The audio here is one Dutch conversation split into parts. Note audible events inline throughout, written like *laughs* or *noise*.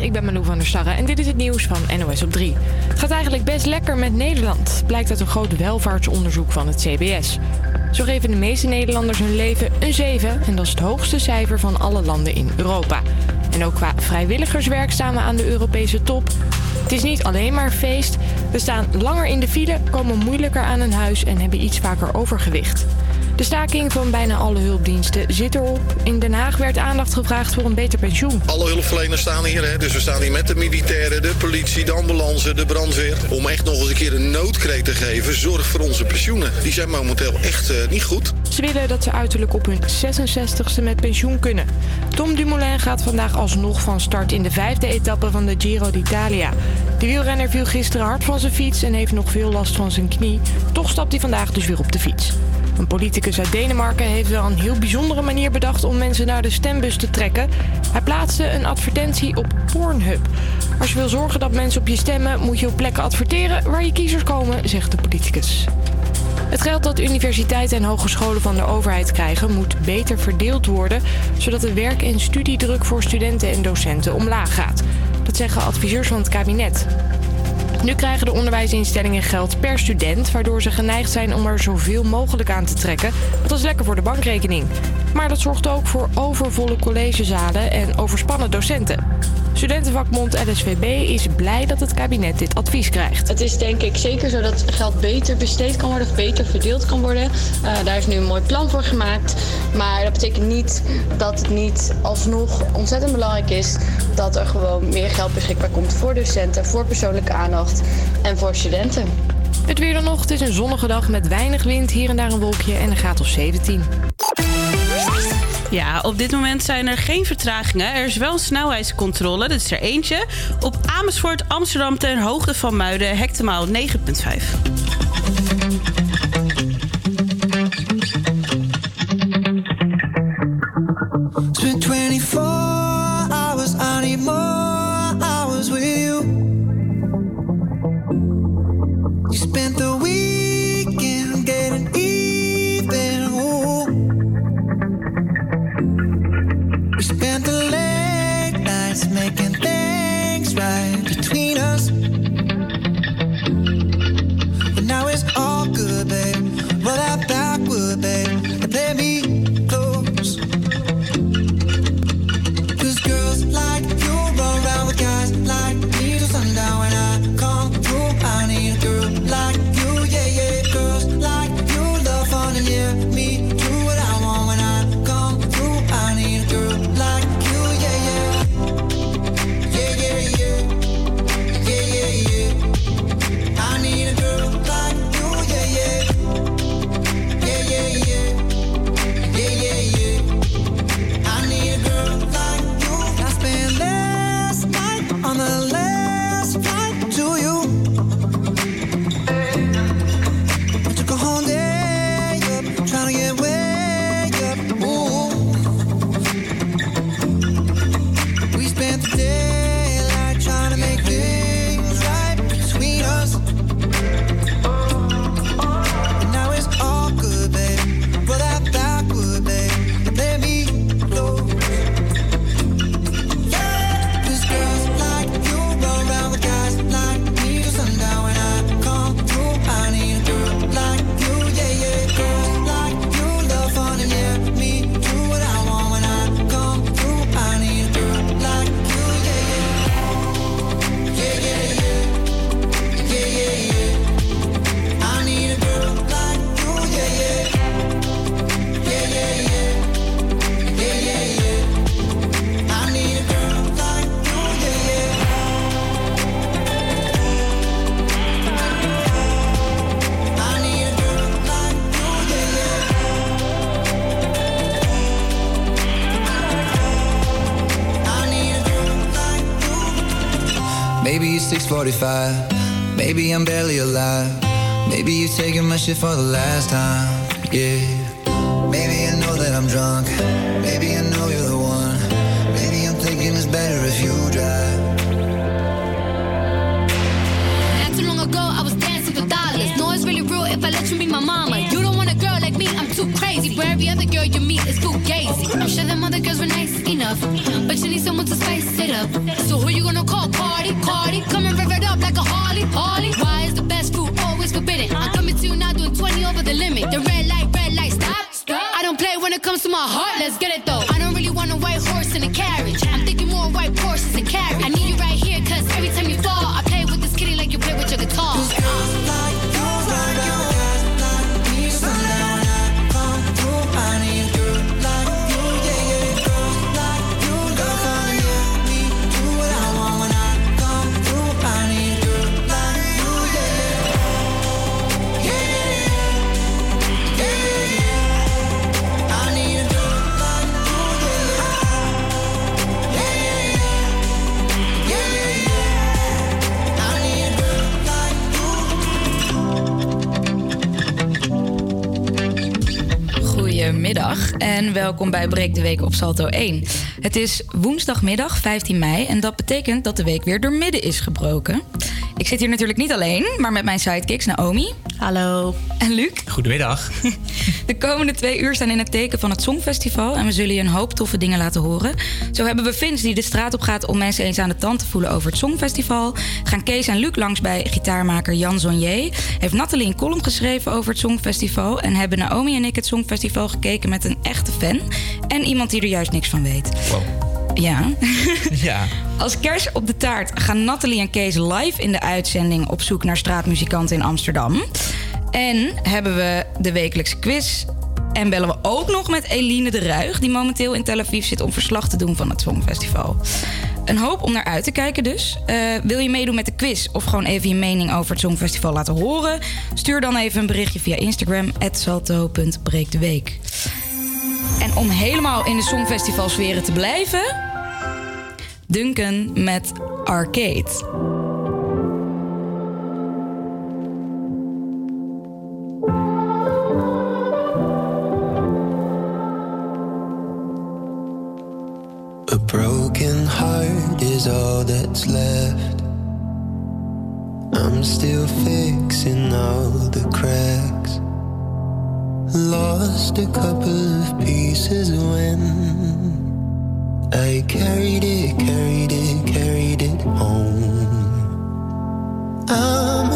Ik ben Malou van der Starre en dit is het nieuws van NOS op 3. Het gaat eigenlijk best lekker met Nederland, blijkt uit een groot welvaartsonderzoek van het CBS. Zo geven de meeste Nederlanders hun leven een 7 en dat is het hoogste cijfer van alle landen in Europa. En ook qua vrijwilligerswerk staan we aan de Europese top. Het is niet alleen maar feest. We staan langer in de file, komen moeilijker aan een huis en hebben iets vaker overgewicht. De staking van bijna alle hulpdiensten zit erop. In Den Haag werd aandacht gevraagd voor een beter pensioen. Alle hulpverleners staan hier, hè? dus we staan hier met de militairen, de politie, de ambulance, de brandweer. Om echt nog eens een keer een noodkreet te geven, zorg voor onze pensioenen. Die zijn momenteel echt uh, niet goed. Ze willen dat ze uiterlijk op hun 66ste met pensioen kunnen. Tom Dumoulin gaat vandaag alsnog van start in de vijfde etappe van de Giro d'Italia. De wielrenner viel gisteren hard van zijn fiets en heeft nog veel last van zijn knie. Toch stapt hij vandaag dus weer op de fiets. Een politicus uit Denemarken heeft wel een heel bijzondere manier bedacht om mensen naar de stembus te trekken. Hij plaatste een advertentie op Pornhub. Als je wil zorgen dat mensen op je stemmen, moet je op plekken adverteren waar je kiezers komen, zegt de politicus. Het geld dat universiteiten en hogescholen van de overheid krijgen moet beter verdeeld worden, zodat de werk- en studiedruk voor studenten en docenten omlaag gaat. Dat zeggen adviseurs van het kabinet. Nu krijgen de onderwijsinstellingen geld per student, waardoor ze geneigd zijn om er zoveel mogelijk aan te trekken. Dat is lekker voor de bankrekening. Maar dat zorgt ook voor overvolle collegezalen en overspannen docenten. Studentenvakbond LSVB is blij dat het kabinet dit advies krijgt. Het is denk ik zeker zo dat geld beter besteed kan worden of beter verdeeld kan worden. Uh, daar is nu een mooi plan voor gemaakt. Maar dat betekent niet dat het niet alsnog ontzettend belangrijk is dat er gewoon meer geld beschikbaar komt voor docenten, voor persoonlijke aandacht en voor studenten. Het weer dan nog. Het is een zonnige dag met weinig wind, hier en daar een wolkje en een graad of 17. Ja, op dit moment zijn er geen vertragingen. Er is wel een snelheidscontrole, dat is er eentje. Op Amersfoort, Amsterdam ten hoogte van Muiden, hectomaal 9,5. 45. Maybe I'm barely alive. Maybe you're taking my shit for the last time. Yeah. Welkom bij Breek de Week op Salto 1. Het is woensdagmiddag 15 mei en dat betekent dat de week weer door midden is gebroken. Ik zit hier natuurlijk niet alleen, maar met mijn sidekicks Naomi. Hallo. En Luc. Goedemiddag. De komende twee uur staan in het teken van het Songfestival en we zullen je een hoop toffe dingen laten horen. Zo hebben we Vince die de straat op gaat om mensen eens aan de tand te voelen over het Songfestival. Gaan Kees en Luc langs bij gitaarmaker Jan Zonnier. Heeft Nathalie een column geschreven over het Songfestival. En hebben Naomi en ik het Songfestival gekeken met een echte fan. En iemand die er juist niks van weet. Wow. Ja. *laughs* *laughs* Ja. Als kers op de taart gaan Nathalie en Kees live in de uitzending op zoek naar straatmuzikanten in Amsterdam. En hebben we de wekelijkse quiz. En bellen we ook nog met Eline de Ruig, die momenteel in Tel Aviv zit om verslag te doen van het Songfestival. Een hoop om naar uit te kijken dus. Eh, wil je meedoen met de quiz of gewoon even je mening over het Songfestival laten horen? Stuur dan even een berichtje via Instagram, salto.breekdeweek. En om helemaal in de Songfestivalsferen te blijven... Duncan met Arcade. Is all that's left. I'm still fixing all the cracks. Lost a couple of pieces when I carried it, carried it, carried it home. I'm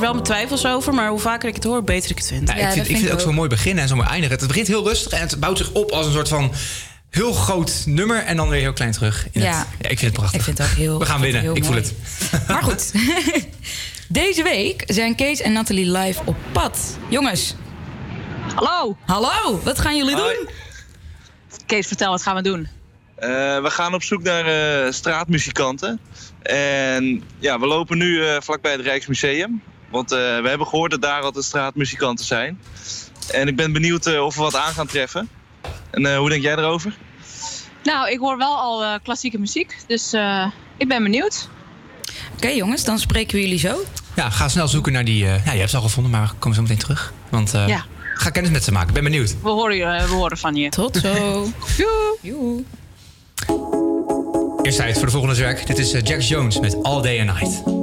wel mijn twijfels over, maar hoe vaker ik het hoor, beter ik het vind. Ja, ik vind, het ook zo'n mooi beginnen en zo mooi eindigen. Het begint heel rustig en het bouwt zich op als een soort van heel groot nummer en dan weer heel klein terug. Ja. ja. ik vind het prachtig. We gaan winnen, ik voel het. Maar goed, *laughs* *laughs* deze week zijn Kees en Nathalie live op pad. Jongens. Hallo. Hallo, wat gaan jullie doen? Kees, vertel, wat gaan we doen? Eh, we gaan op zoek naar eh, straatmuzikanten. En ja, we lopen nu eh, vlakbij het Rijksmuseum. Want eh, we hebben gehoord dat daar altijd straatmuzikanten zijn. En ik ben benieuwd eh, of we wat aan gaan treffen. En eh, hoe denk jij erover? Nou, ik hoor wel al klassieke muziek, dus ik ben benieuwd. Oké jongens, dan spreken we jullie zo. Ja, ga snel zoeken naar die... ja, je hebt ze al gevonden, maar kom zo meteen terug. Want ga kennis met ze maken. Ik ben benieuwd. We horen, van je. Tot zo. *laughs* Joe. Eerst tijd voor de volgende track. Dit is Jack Jones met All Day and Night.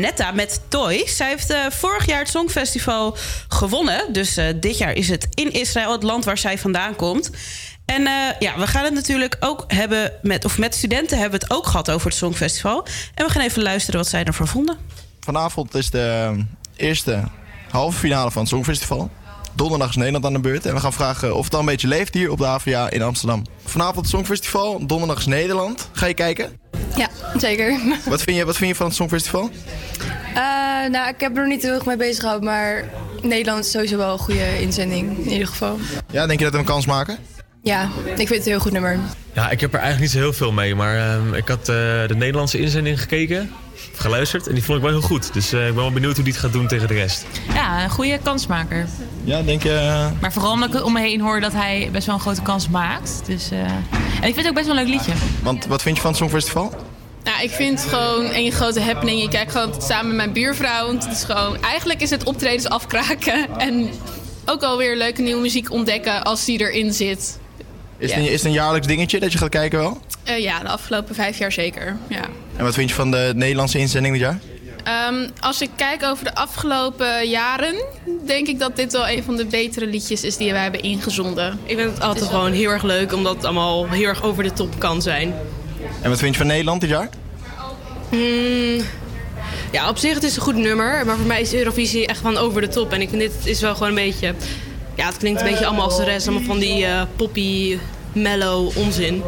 Netta met Toy. Zij heeft eh, vorig jaar het Songfestival gewonnen. Dus eh, dit jaar is het in Israël, het land waar zij vandaan komt. En eh, ja, we gaan het natuurlijk ook hebben met, of met studenten hebben we het ook gehad over het Songfestival. En we gaan even luisteren wat zij ervan vonden. Vanavond is de eerste halve finale van het Songfestival. Donderdag is Nederland aan de beurt. En we gaan vragen of het al een beetje leeft hier op de AVA in Amsterdam. Vanavond het Songfestival, donderdag is Nederland. Ga je kijken? Ja, zeker. *laughs* Wat vind je, wat vind je van het Songfestival? Eh, nou, ik heb er niet heel erg mee bezig gehouden, maar Nederland is sowieso wel een goede inzending, in ieder geval. Ja, denk je dat we een kans maken? Ja, ik vind het een heel goed nummer. Ja, ik heb er eigenlijk niet zo heel veel mee. Maar ehm, ik had eh, de Nederlandse inzending gekeken, of geluisterd. En die vond ik wel heel goed. Dus eh, ik ben wel benieuwd hoe die het gaat doen tegen de rest. Ja, een goede kansmaker. Ja, denk je... eh, Maar vooral omdat ik om me heen hoor dat hij best wel een grote kans maakt. Dus, eh, En ik vind het ook best wel een leuk liedje. Want wat vind je van het Songfestival? Nou, ik vind het gewoon een grote happening. Ik kijk gewoon samen met mijn buurvrouw. Want het is gewoon, eigenlijk is het optredens afkraken. *laughs* En ook alweer leuke nieuwe muziek ontdekken als die erin zit. Is, het een, is het een jaarlijks dingetje dat je gaat kijken wel? Eh, ja, de afgelopen vijf jaar zeker. Ja. En wat vind je van de Nederlandse inzending dit jaar? Ehm, als ik kijk over de afgelopen jaren, denk ik dat dit wel een van de betere liedjes is die wij hebben ingezonden. Ik vind het altijd gewoon heel erg leuk, omdat het allemaal heel erg over de top kan zijn. En wat vind je van Nederland dit jaar? Hmm, ja, op zich het is een goed nummer, maar voor mij is Eurovisie echt van over de top. En ik vind dit is wel gewoon een beetje... Ja, het klinkt een beetje allemaal als de rest. Allemaal van die eh, poppy, mellow onzin.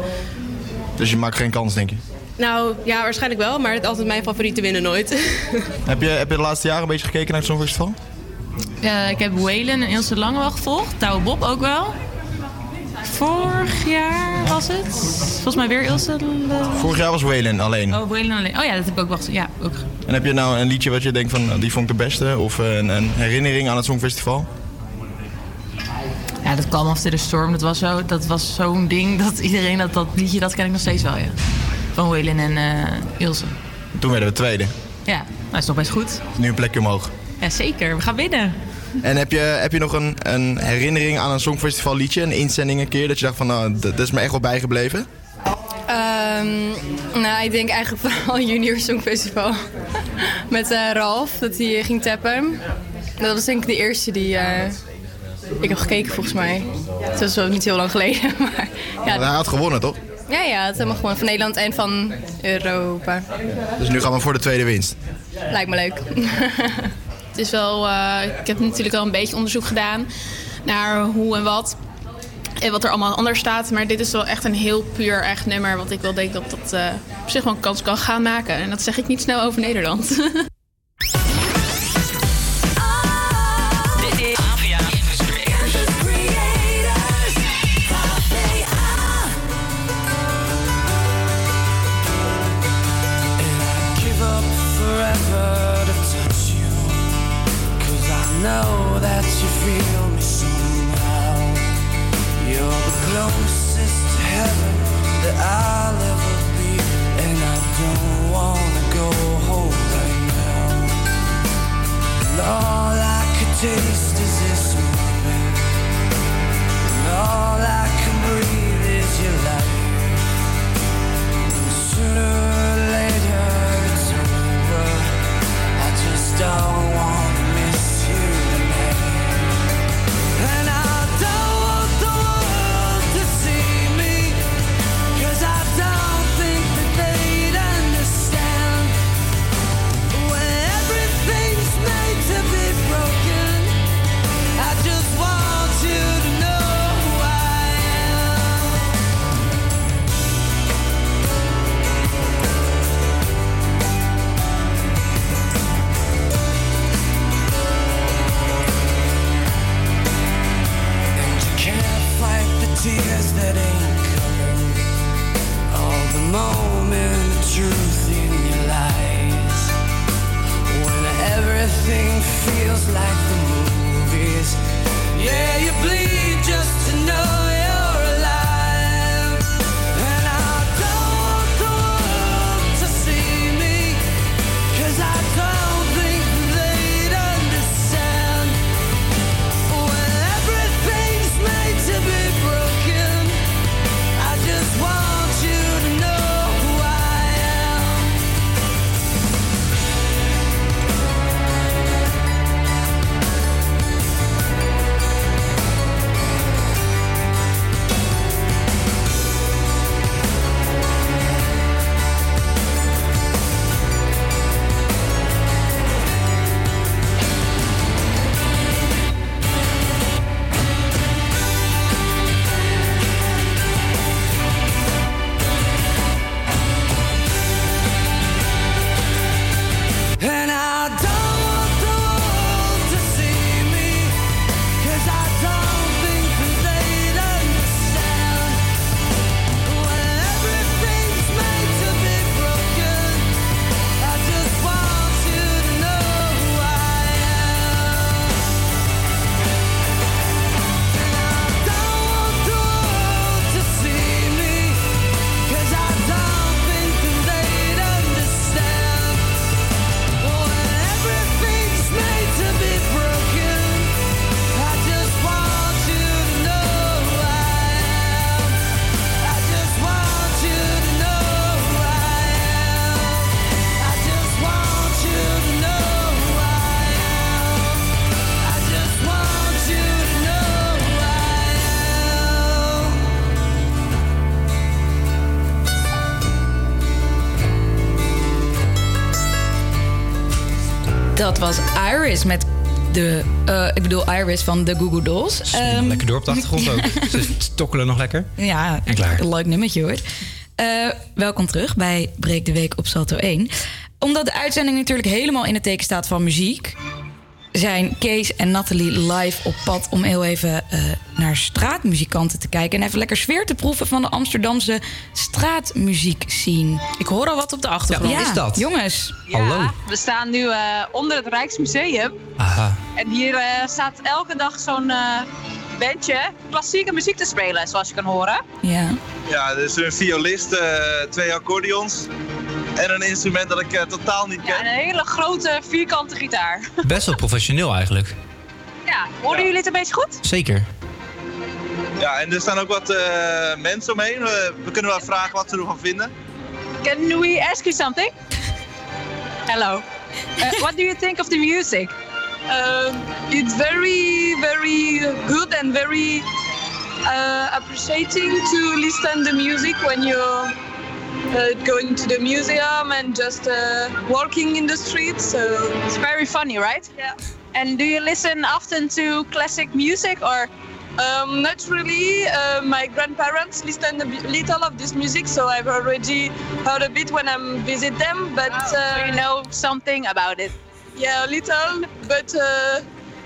Dus je maakt geen kans, denk je? Nou, ja, waarschijnlijk wel, maar het is altijd mijn favoriete winnen nooit. *laughs* Heb je, heb je de laatste jaren een beetje gekeken naar het Songfestival? Ja, ik heb Waylon en Ilse Lange wel gevolgd. Touwe Bob ook wel. Vorig jaar was het. Volgens mij weer Ilse. Vorig jaar was Waylon alleen. Oh, Waylon alleen. Oh ja, dat heb ik ook wel gezien. Ja, ook. En heb je nou een liedje wat je denkt van, die vond ik de beste? Of eh, een, een herinnering aan het Songfestival? Ja, dat kwam After the Storm. Dat was, zo, dat was zo'n ding dat iedereen dat, dat liedje, dat ken ik nog steeds wel, ja. Van Waylon en eh, Ilse. Toen werden we tweede. Ja, dat is toch best goed. Nu een plekje omhoog. Ja, zeker. We gaan winnen. En heb je, heb je nog een, een herinnering aan een Songfestival liedje? Een inzending een keer dat je dacht van, nou, dat, is me echt wel bijgebleven? Ehm, nou, ik denk eigenlijk *laughs* vooral Junior Songfestival. *laughs* Met eh, Ralf, dat hij eh, ging tappen. Dat was denk ik de eerste die eh, ik heb gekeken volgens mij. Het was wel niet heel lang geleden, *laughs* maar Maar hij ja. had gewonnen, toch? Ja, ja, het is helemaal gewoon van Nederland en van Europa. Dus nu gaan we voor de tweede winst. Lijkt me leuk. *laughs* Het is wel, eh, ik heb natuurlijk al een beetje onderzoek gedaan naar hoe en wat. En wat er allemaal anders staat. Maar dit is wel echt een heel puur echt nummer. Want ik wel denk dat dat eh, op zich wel een kans kan gaan maken. En dat zeg ik niet snel over Nederland. *laughs* Iris met de... eh, ik bedoel Iris van de Google Dolls. Ehm, lekker door op de achtergrond ook. *laughs* Ze tokkelen nog lekker. Ja, En klaar. een leuk nummertje hoor. Eh, welkom terug bij Breek de Week op Salto 1. Omdat de uitzending natuurlijk helemaal in het teken staat van muziek... zijn Kees en Nathalie live op pad om heel even eh, naar straatmuzikanten te kijken... en even lekker sfeer te proeven van de Amsterdamse straatmuziek scene. Ik hoor al wat op de achtergrond. Ja, is dat? Jongens. Ja, we staan nu eh, onder het Rijksmuseum. Aha. En hier eh, staat elke dag zo'n eh bandje klassieke muziek te spelen, zoals je kan horen. Ja. Ja, dus een violist, eh, twee accordeons en een instrument dat ik eh, totaal niet Ja, ken. en een hele grote vierkante gitaar. Best wel professioneel eigenlijk. Ja, horen jullie het een beetje goed? Zeker. Ja, en er staan ook wat eh, mensen omheen. We, we kunnen wel vragen wat ze ervan vinden. Can we ask you something? Hello. Uh, what do you think of the music? Um, it's very, very good and very uh, appreciating to listen the music when you're uh, going to the museum and just uh, walking in the streets. So It's very funny, right? Yeah. And do you listen often to classic music or? Um, not really. Uh, my grandparents listen a little of this music, so I've already heard a bit when I visit them. But so uh, you know something about it. Yeah, a little, but uh,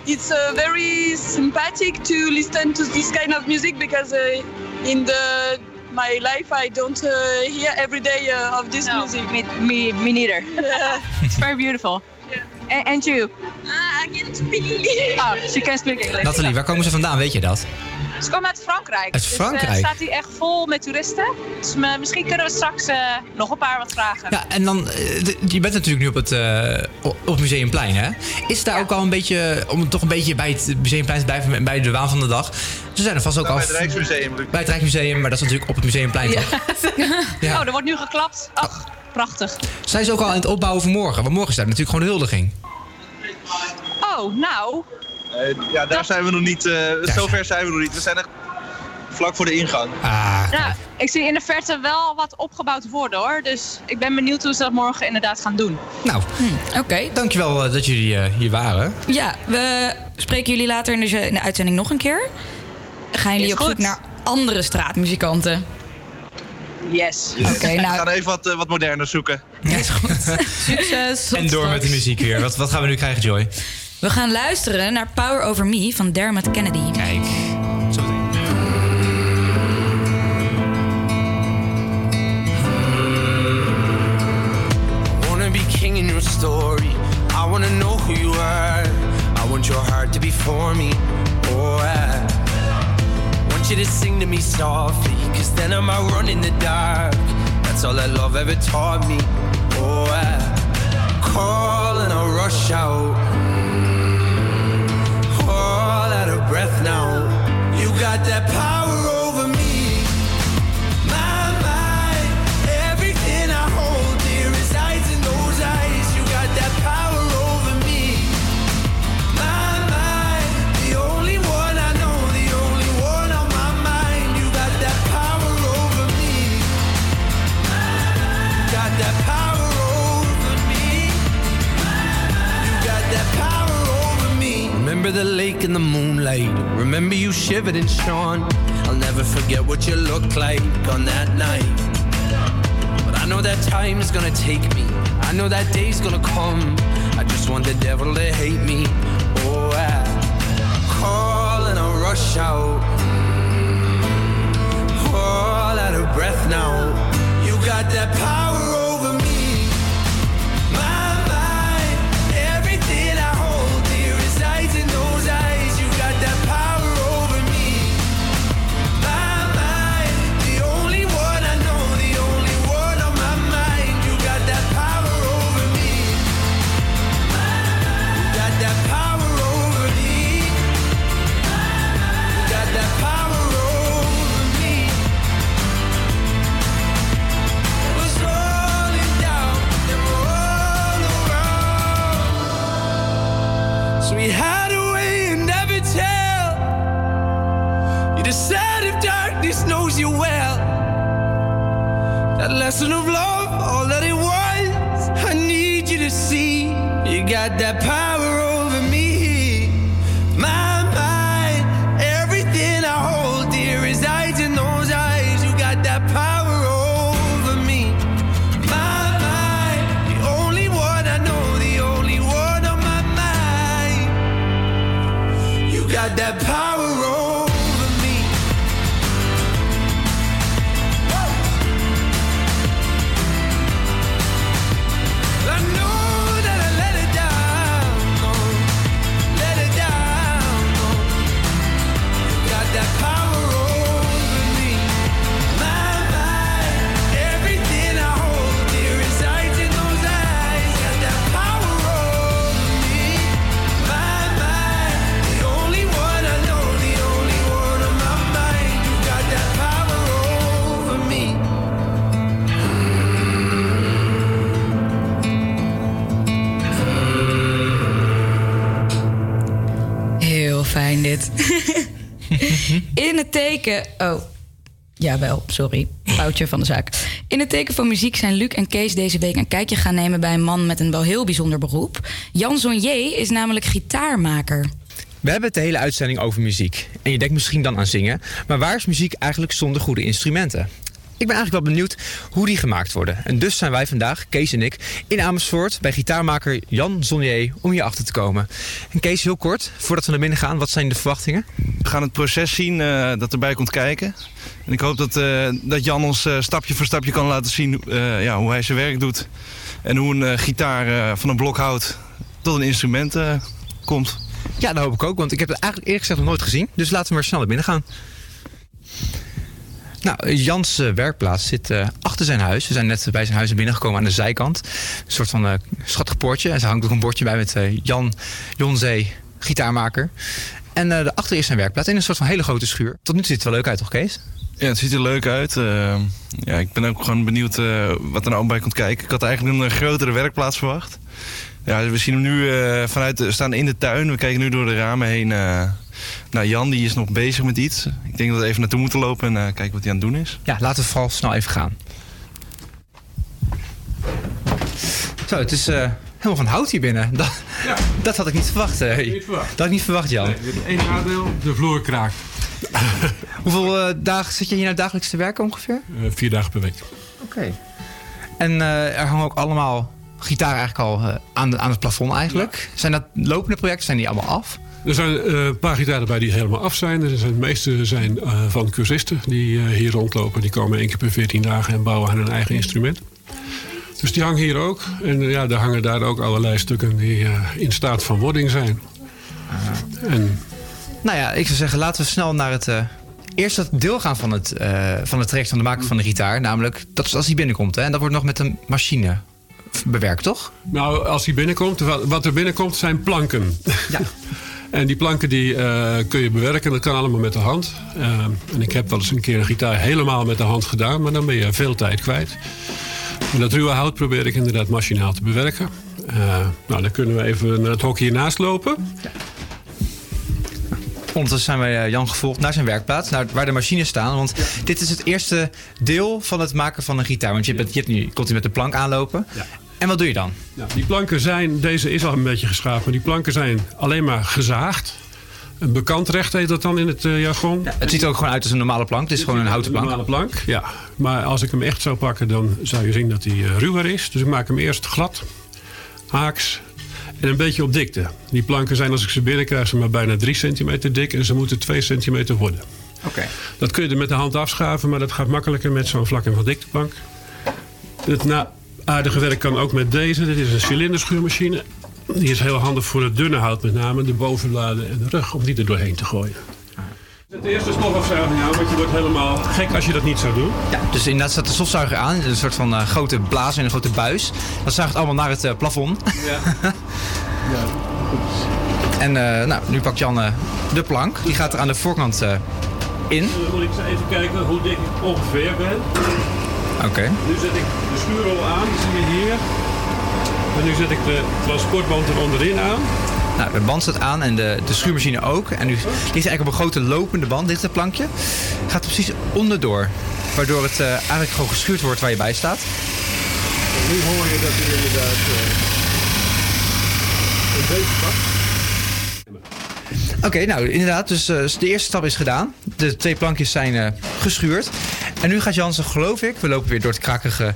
it's uh, very sympathetic to listen to this kind of music because uh, in the my life I don't uh, hear every day uh, of this No, music. Me, me, me neither. *laughs* it's very beautiful. A- And, you? I can speak Oh, she can speak English. Nathalie, waar komen ze vandaan? Weet je dat? Ze komen uit Frankrijk. Uit Dus, eh, Frankrijk? staat hier echt vol met toeristen. Dus me- misschien kunnen we straks eh, nog een paar wat vragen. Ja, en dan, eh, je bent natuurlijk nu op het, eh, op Museumplein, hè? Is daar ook al een beetje, om toch een beetje bij het Museumplein te blijven, en bij de waan van de dag. Ze zijn er vast ook Nou, al... bij het Rijksmuseum, Luc. Bij het Rijksmuseum, maar dat is natuurlijk op het Museumplein, toch? *laughs* Ja. Oh, er wordt nu geklapt. Ach, prachtig. Zijn ze ook al aan het opbouwen voor morgen? Want morgen is daar natuurlijk gewoon de huldiging. Oh, nou. Eh, ja, daar zijn we nog niet. eh zover zijn we nog niet. We zijn echt vlak voor de ingang. Ah, Nou, ik zie in de verte wel wat opgebouwd worden hoor. Dus ik ben benieuwd hoe ze dat morgen inderdaad gaan doen. Nou, oké. Dankjewel eh, dat jullie eh, hier waren. Ja, we spreken jullie later in de, in de uitzending nog een keer. Gaan jullie Is op zoek goed. naar andere straatmuzikanten? Yes. Oké, nou- We gaan even wat, wat moderner zoeken. *laughs* Succes. En door met de muziek weer. Wat, wat gaan we nu krijgen, Joy? We gaan luisteren naar Power Over Me van Dermot Kennedy. Kijk. king in your story. I wanna know who you are. I want your heart to be for me. Oh, I want you to sing to me softly. Cause then I might run in the dark. That's all that love ever taught me. Oh, I call and I rush out. Now. You got that power in the moonlight. Remember you shivered and shone. I'll never forget what you looked like on that night. But I know that time is gonna take me. I know that day's gonna come. I just want the devil to hate me. Oh, I call and I rush out. Mm. All out of breath now. You got that power you well. That lesson of love, all that it was. I need you to see You got that power teken. Oh. Jawel, sorry. Foutje van de zaak. In het teken van muziek zijn Luc en Kees deze week een kijkje gaan nemen bij een man met een wel heel bijzonder beroep. Jan Zonnier is namelijk gitaarmaker. We hebben het de hele uitzending over muziek. En je denkt misschien dan aan zingen. Maar waar is muziek eigenlijk zonder goede instrumenten? Ik ben eigenlijk wel benieuwd hoe die gemaakt worden. En dus zijn wij vandaag, Kees en ik, in Amersfoort bij gitaarmaker Jan Zonnier om hier achter te komen. En Kees, heel kort, voordat we naar binnen gaan, wat zijn de verwachtingen? We gaan het proces zien eh, dat erbij komt kijken. En ik hoop dat, eh, dat Jan ons eh, stapje voor stapje kan laten zien ja, hoe hij zijn werk doet. En hoe een gitaar van een blokhout tot een instrument komt. Ja, dat hoop ik ook, want ik heb het eigenlijk eerlijk gezegd nog nooit gezien. Dus laten we maar snel naar binnen gaan. Nou, Jans eh, werkplaats zit eh, achter zijn huis. We zijn net bij zijn huis binnengekomen aan de zijkant. Een soort van eh, schattig poortje. En er hangt ook een bordje bij met Jan Jonzee, gitaarmaker. En daarachter is zijn werkplaats in een soort van hele grote schuur. Tot nu toe ziet het wel leuk uit, toch Kees? Ja, het ziet er leuk uit. Ja, ik ben ook gewoon benieuwd wat er nou bij komt kijken. Ik had eigenlijk een grotere werkplaats verwacht. Ja, we zien hem nu vanuit, staan in de tuin. We kijken nu door de ramen heen. Eh naar Jan, die is nog bezig met iets. Ik denk dat we even naartoe moeten lopen en eh, kijken wat hij aan het doen is. Ja, laten we vooral snel even gaan. Zo, het is eh, helemaal van hout hier binnen. *laughs* Dat, dat had ik niet verwacht. eh. Dat had ik niet verwacht, Jan. Eén nadeel, de vloer kraakt. *laughs* Hoeveel eh, dagen zit je hier nou dagelijks te werken ongeveer? Eh, vier dagen per week. Oké. En eh, er hangen ook allemaal gitaren eigenlijk al eh, aan, de, aan het plafond eigenlijk. Zijn dat lopende projecten? Zijn die allemaal af? Er zijn eh, een paar gitaren bij die helemaal af zijn. Er zijn de meeste zijn eh, van cursisten die eh, hier rondlopen. Die komen één keer per 14 dagen en bouwen aan hun eigen instrument. Dus die hangen hier ook. En eh, ja, er hangen daar ook allerlei stukken die eh, in staat van wording zijn. En Nou ja, ik zou zeggen, laten we snel naar het eh, eerste deel gaan van het, eh, van het traject van de maker van de gitaar. Namelijk, dat is als hij binnenkomt. Hè? En dat wordt nog met een machine bewerkt, toch? Nou, als hij binnenkomt, wat wat er binnenkomt zijn planken. Ja. *laughs* en die planken die eh, kun je bewerken, dat kan allemaal met de hand. Eh, en ik heb wel eens een keer een gitaar helemaal met de hand gedaan, maar dan ben je veel tijd kwijt. En dat ruwe hout probeer ik inderdaad machinaal te bewerken. Eh, nou, dan kunnen we even naar het hok hiernaast lopen. Ondertussen zijn wij Jan gevolgd naar zijn werkplaats, naar waar de machines staan. Want dit is het eerste deel van het maken van een gitaar. Want je, bent, je hebt nu, komt met de plank aanlopen. En wat doe je dan? Ja, die planken zijn, deze is al een beetje geschaafd, maar die planken zijn alleen maar gezaagd. Een bekantrecht heet dat dan in het eh, jargon. Het ziet er ook gewoon uit als een normale plank. Het is gewoon een houten plank. normale plank, ja. Maar als ik hem echt zou pakken, dan zou je zien dat hij eh, ruwer is. Dus ik maak hem eerst glad, haaks en een beetje op dikte. Die planken zijn, als ik ze binnenkrijg, ze maar bijna 3 centimeter dik. En ze moeten 2 centimeter worden. Oké. Dat kun je er met de hand afschaven, maar dat gaat makkelijker met zo'n vlak en van dikteplank. Het na aardige werk kan ook met deze. Dit is een cilinderschuurmachine. Die is heel handig voor het dunne hout met name. De bovenbladen en de rug, om die er doorheen te gooien. Het eerste stofafzuiging aan, want je wordt helemaal gek als je dat niet zou doen. Ja, dus inderdaad staat de stofzuiger aan. Een soort van eh, grote blaas en een grote buis. Dat zuigt allemaal naar het eh, plafond. Ja. *laughs* ja. En eh, nou, nu pakt Jan de plank. Die gaat er aan de voorkant in. Dan moet ik eens even kijken hoe dik ik ongeveer ben. Oké. Nu zet ik de schuurrol aan, die zie je hier. En nu zet ik de transportband er onderin aan. Nou, de band staat aan en de, de schuurmachine ook. En nu ligt eigenlijk op een grote lopende band, ligt het plankje. Gaat er precies onderdoor. Waardoor het eh, eigenlijk gewoon geschuurd wordt waar je bij staat. En nu hoor je dat hij inderdaad... eh, Oké, nou inderdaad. Dus eh, de eerste stap is gedaan. De twee plankjes zijn geschuurd. En nu gaat Jansen, geloof ik, we lopen weer door het krakkige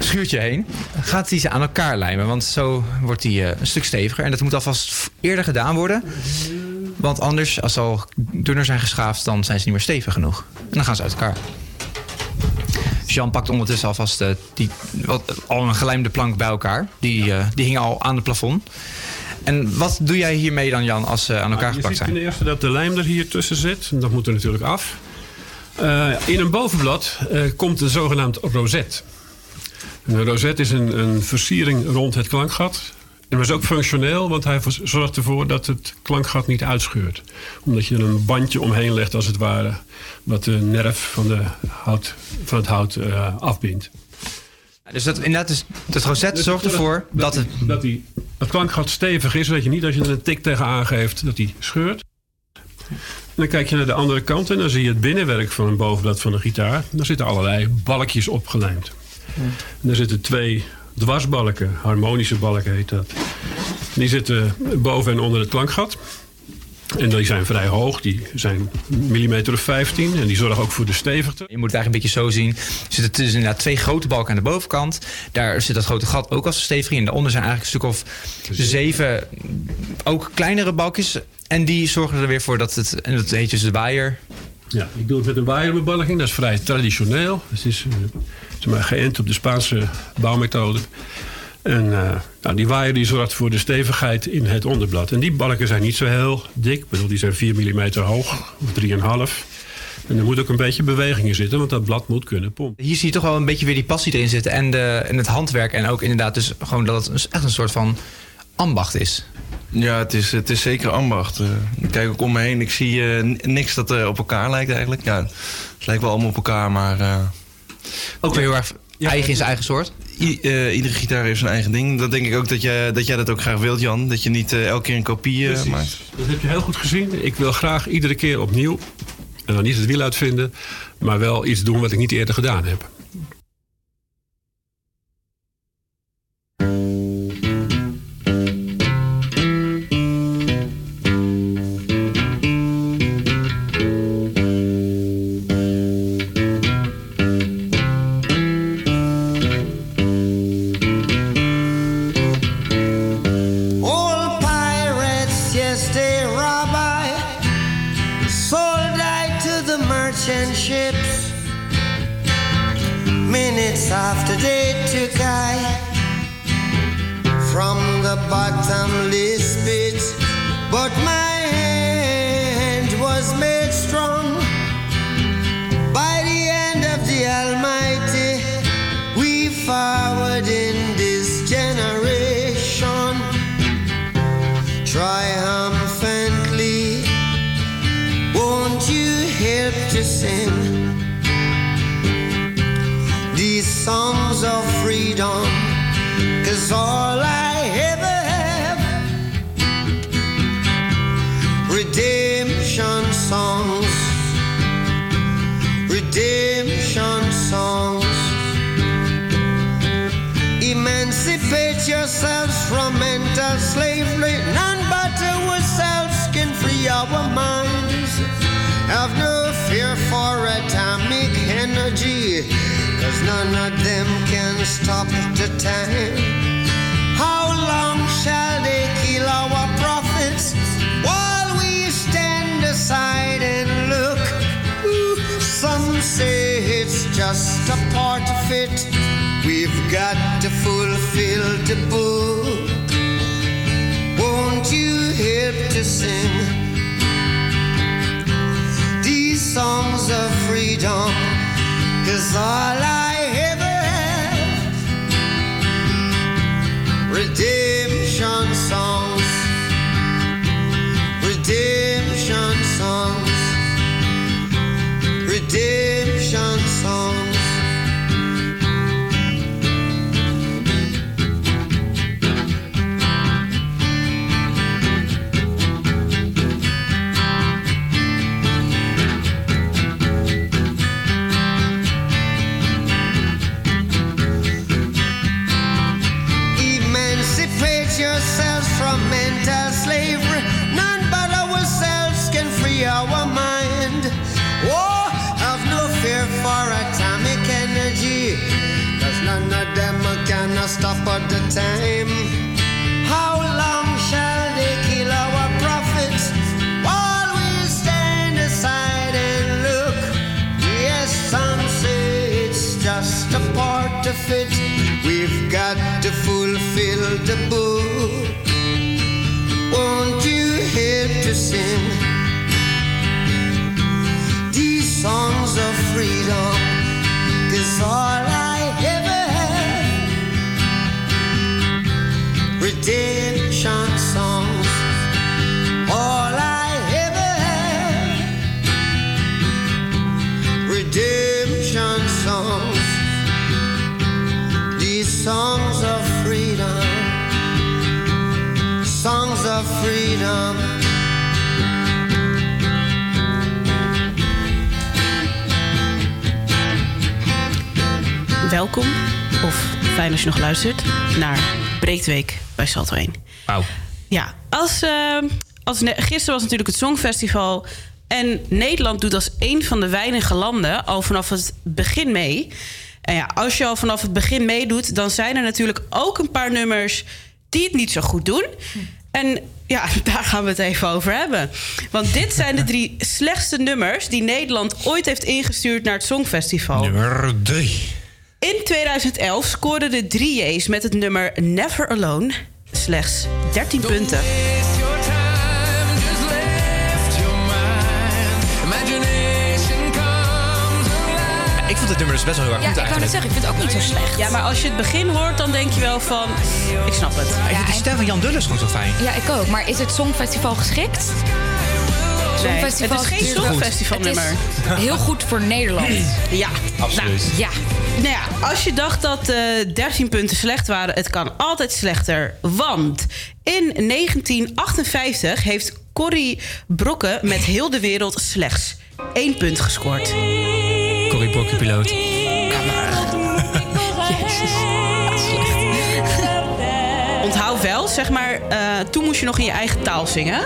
schuurtje heen. Gaat hij ze aan elkaar lijmen. Want zo wordt hij eh, een stuk steviger. En dat moet alvast eerder gedaan worden. Want anders, als ze al dunner zijn geschaafd, dan zijn ze niet meer stevig genoeg. En dan gaan ze uit elkaar. Jean pakt ondertussen alvast eh, die, wat, al een gelijmde plank bij elkaar. Die, eh, die hing al aan het plafond. En wat doe jij hiermee dan, Jan, als ze aan elkaar Nou, je geplakt ziet zijn? ten eerste dat de lijm er hier tussen zit. Dat moet er natuurlijk af. Eh, in een bovenblad eh, komt een zogenaamd roset. Een roset is een, een versiering rond het klankgat. En dat is ook functioneel, want hij zorgt ervoor dat het klankgat niet uitscheurt. Omdat je er een bandje omheen legt, als het ware, wat de nerf van, de hout, van het hout eh, afbindt. Dus dat, inderdaad, is, het roset zorgt ervoor dat het... Dat die, het klankgat stevig is, zodat je niet als je er een tik tegen aangeeft, dat die scheurt. Dan kijk je naar de andere kant en dan zie je het binnenwerk van een bovenblad van de gitaar. Daar zitten allerlei balkjes opgelijmd. En daar zitten twee dwarsbalken, harmonische balken heet dat. Die zitten boven en onder het klankgat. En die zijn vrij hoog, die zijn millimeter of 15 en die zorgen ook voor de stevigte. Je moet het eigenlijk een beetje zo zien. Er zitten dus inderdaad twee grote balken aan de bovenkant. Daar zit dat grote gat ook als stevig in. En daaronder zijn eigenlijk een stuk of zeven ook kleinere balkjes. En die zorgen er weer voor dat het... En dat heet dus de waaier. Ja, ik doe het met een waaierbebalking. Dat is vrij traditioneel. Het is maar, geënt op de Spaanse bouwmethode. En eh, nou, die waaier die zorgt voor de stevigheid in het onderblad. En die balken zijn niet zo heel dik. Ik bedoel, die zijn 4 mm hoog, of 3,5. En er moet ook een beetje beweging in zitten, want dat blad moet kunnen pompen. Hier zie je toch wel een beetje weer die passie erin zitten. En, de, en het handwerk. En ook inderdaad dus gewoon dat het een- echt een soort van ambacht is. Ja, het is, het is zeker ambacht. Eh, ik kijk ook om me heen. Ik zie eh, niks dat eh, op elkaar lijkt eigenlijk. Ja, het lijkt wel allemaal op elkaar, maar... eh, ook weer heel erg eigen in zijn eigen soort? Eh, iedere gitaar heeft zijn eigen ding. Dat denk ik ook dat jij dat, jij dat ook graag wilt, Jan. Dat je niet eh, elke keer een kopie eh, maakt. Dat heb je heel goed gezien. Ik wil graag iedere keer opnieuw. En dan niet het wiel uitvinden, maar wel iets doen wat ik niet eerder gedaan heb. Pit. But my hand was made strong by the hand of the Almighty. We forward in this generation triumphantly. Won't you help to sing these songs of freedom? Cause all stop the time. How long shall they kill our prophets while we stand aside and look? Ooh, some say it's just a part of it. We've got to fulfill the book. Won't you help to sing these songs of freedom? Cause all I every day. Time? Welkom, of fijn als je nog luistert, naar Breektweek bij Salto 1. Wauw. Ja, als, eh, als gisteren was natuurlijk het Songfestival. En Nederland doet als een van de weinige landen al vanaf het begin mee. En ja, als je al vanaf het begin meedoet, dan zijn er natuurlijk ook een paar nummers die het niet zo goed doen. En ja, *laughs* daar gaan we het even over hebben. Want dit zijn de *laughs* drie slechtste nummers die Nederland ooit heeft ingestuurd naar het Songfestival. Nummer 3. In 2011 scoorden de 3J's met het nummer Never Alone slechts 13 punten. Ik vond het nummer dus best wel heel erg Ja, goed ik kan het zeggen, ik vind het ook niet zo slecht. Ja, maar als je het begin hoort, dan denk je wel van... Ik snap het. Ik vind de stem van Jan Dulles gewoon zo fijn. Ja, ik ook. Maar is het Songfestival geschikt? Nee, het is geen Songfestivalnummer. Heel goed voor Nederland. *clears throat* Ja, Absoluut. ja. Nou ja, als je dacht dat eh 13 punten slecht waren, het kan altijd slechter. Want in 1958 heeft Corrie Brokken met heel de wereld slechts één punt gescoord. Corrie Brokken piloot. *laughs* Onthoud wel, zeg maar, eh, toen moest je nog in je eigen taal zingen.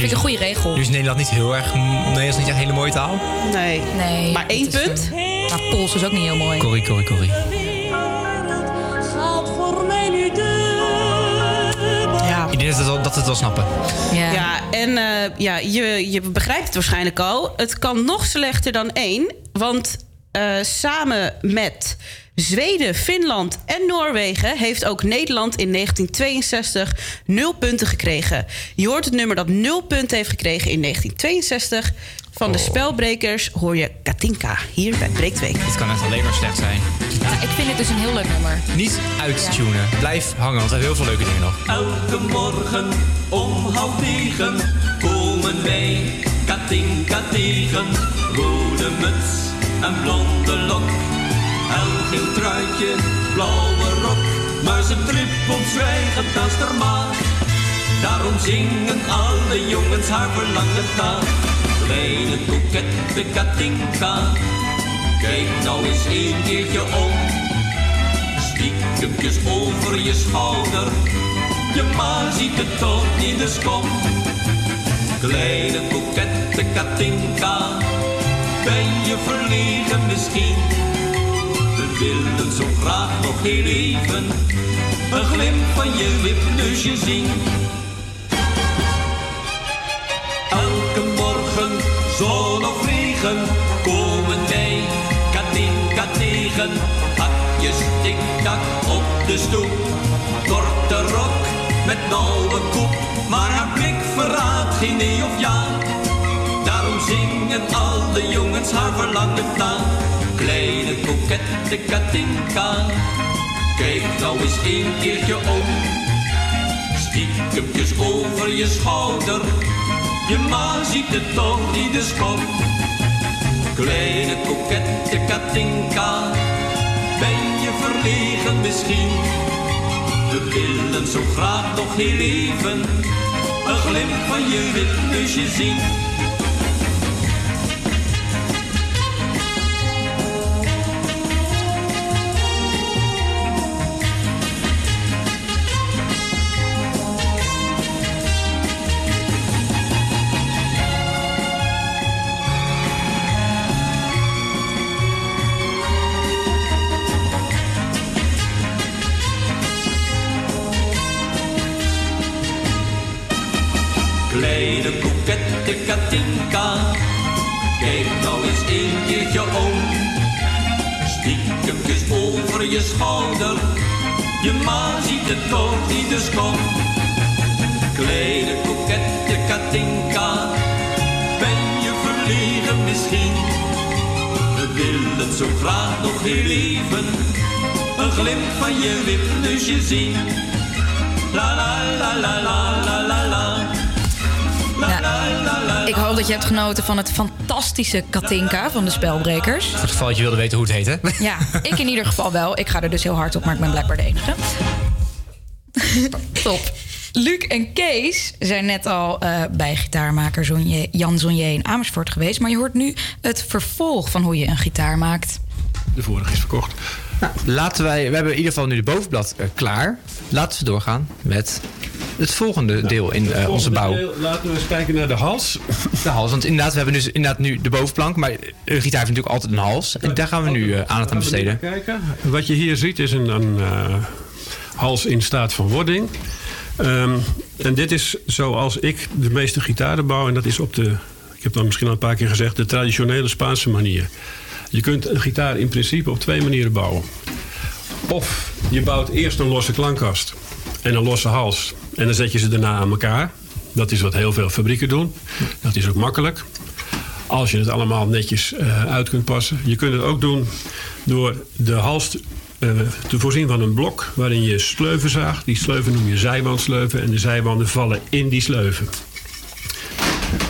Dat vind ik een goede regel. Nu is Nederland niet heel erg... Nee, dat is niet echt een hele mooie taal. Nee. Nee. Maar één is, punt? Maar Pools is ook niet heel mooi. Corrie, Corrie, Corrie. Ja. Ik denk dat, het wel- dat we het wel snappen. Ja. Ja, en eh, ja, je, je begrijpt het waarschijnlijk al. Het kan nog slechter dan één. Want eh, samen met Zweden, Finland en Noorwegen... heeft ook Nederland in 1962 nul punten gekregen. Je hoort het nummer dat nul punten heeft gekregen in 1962. Van de spelbrekers hoor je Katinka hier bij Breektweek. Dit kan echt alleen maar slecht zijn. Ja, ik vind het dus een heel leuk nummer. Niet uittunen. Blijf hangen, want we hebben heel veel leuke dingen nog. Elke morgen om half negen komen wij Katinka tegen. Rode muts en blonde lok. Helgeel truitje, blauwe rok. Maar ze trippelt zwijgend als haar maag. Daarom zingen alle jongens haar verlangen taal. Kleine kokette Katinka. Kijk nou eens een keertje om. Stiekempjes over je schouder. Je ma ziet het toch niet, dus kom. Kleine kokette Katinka. Ben je verlegen misschien? We willen zo graag nog heel even. Een glimp van je wipneusje zien. Elke morgen, zon of regen, komen wij Katinka tegen. Hakjes tik-tak op de stoep, korte rok met nauwe koep. Maar haar blik verraadt geen nee of ja. Daarom zingen alle jongens haar verlangen taal. Kleine kokette Katinka, kijk nou eens een keertje om. Stiekempjes over je schouder, je ma ziet het toch niet, dus kom. Kleine kokette Katinka, ben je verlegen misschien? We willen zo graag nog heel even, een glimp van je wipneusje zien. Je ma ziet het toch niet, dus kom. Kleine kokette Katinka. Ben je verlegen misschien? We willen zo graag nog heel even. Een glimp van je wipneusje zien. La la la la la la. Ik hoop dat je hebt genoten van het fantastische Katinka van de Spelbrekers. Voor het geval dat je wilde weten hoe het heette. Ja, ik in ieder geval wel. Ik ga er dus heel hard op, maar ik ben blijkbaar de enige. *laughs* Top. Luc en Kees zijn net al eh, bij gitaarmaker Zonje, Jan Zonje in Amersfoort geweest. Maar je hoort nu het vervolg van hoe je een gitaar maakt. De vorige is verkocht. Laten wij, we hebben in ieder geval nu de bovenblad eh, klaar. Laten we doorgaan met het volgende deel in eh, onze bouw. Laten we eens kijken naar de hals. De hals, want inderdaad, we hebben dus inderdaad nu de bovenplank. Maar een gitaar heeft natuurlijk altijd een hals. En daar gaan we nu eh, aandacht aan besteden. Kijken. Wat je hier ziet is een, een eh, hals in staat van wording. Ehm, en dit is zoals ik de meeste gitaren bouw. En dat is op de, ik heb dat misschien al een paar keer gezegd, de traditionele Spaanse manier. Je kunt een gitaar in principe op twee manieren bouwen. Of je bouwt eerst een losse klankkast en een losse hals. En dan zet je ze daarna aan elkaar. Dat is wat heel veel fabrieken doen. Dat is ook makkelijk. Als je het allemaal netjes eh, uit kunt passen. Je kunt het ook doen door de hals eh, te voorzien van een blok waarin je sleuven zaagt. Die sleuven noem je zijwandsleuven en de zijwanden vallen in die sleuven.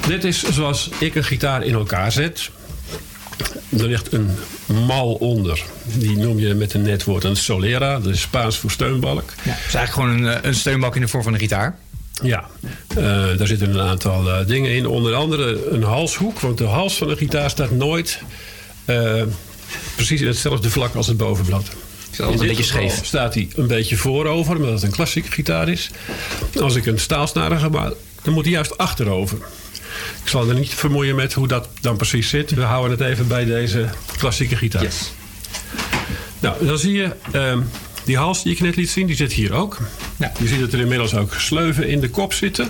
Dit is zoals ik een gitaar in elkaar zet. Er ligt een mal onder. Die noem je met een net woord een solera. Dat is Spaans voor steunbalk. Ja, het is eigenlijk gewoon een, eh, een steunbalk in de vorm van een gitaar. Ja, eh, daar zitten een aantal eh, dingen in. Onder andere een halshoek. Want de hals van een gitaar staat nooit precies in hetzelfde vlak als het bovenblad. altijd een In dit beetje scheef. staat hij een beetje voorover, omdat het een klassieke gitaar is. Als ik een staalsnaren ga dan moet hij juist achterover. Ik zal er niet vermoeien met hoe dat dan precies zit. We houden het even bij deze klassieke gitaar. Nou, dan zie je ehm, die hals die ik net liet zien, die zit hier ook. Je ziet dat er inmiddels ook sleuven in de kop zitten.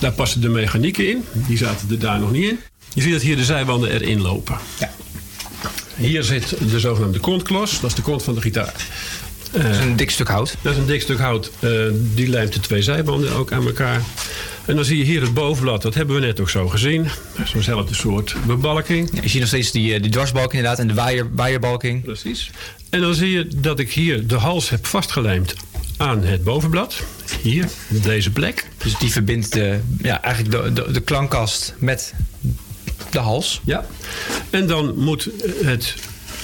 Daar passen de mechanieken in. Die zaten er daar nog niet in. Je ziet dat hier de zijwanden erin lopen. Hier zit de zogenaamde kontklos. Dat is de kont van de gitaar. Dat is een dik stuk hout. Dat is een dik stuk hout. Eh, die lijmt de twee zijbanden ook aan elkaar. En dan zie je hier het bovenblad. Dat hebben we net ook zo gezien. Zo'nzelfde soort bebalking. je ziet nog steeds die, eh, die dwarsbalk inderdaad en de waaier, waaierbalking. Precies. En dan zie je dat ik hier de hals heb vastgelijmd aan het bovenblad. Hier, op deze plek. Dus die verbindt de, ja, eigenlijk de, de, de klankkast met de hals. Ja. En dan moet het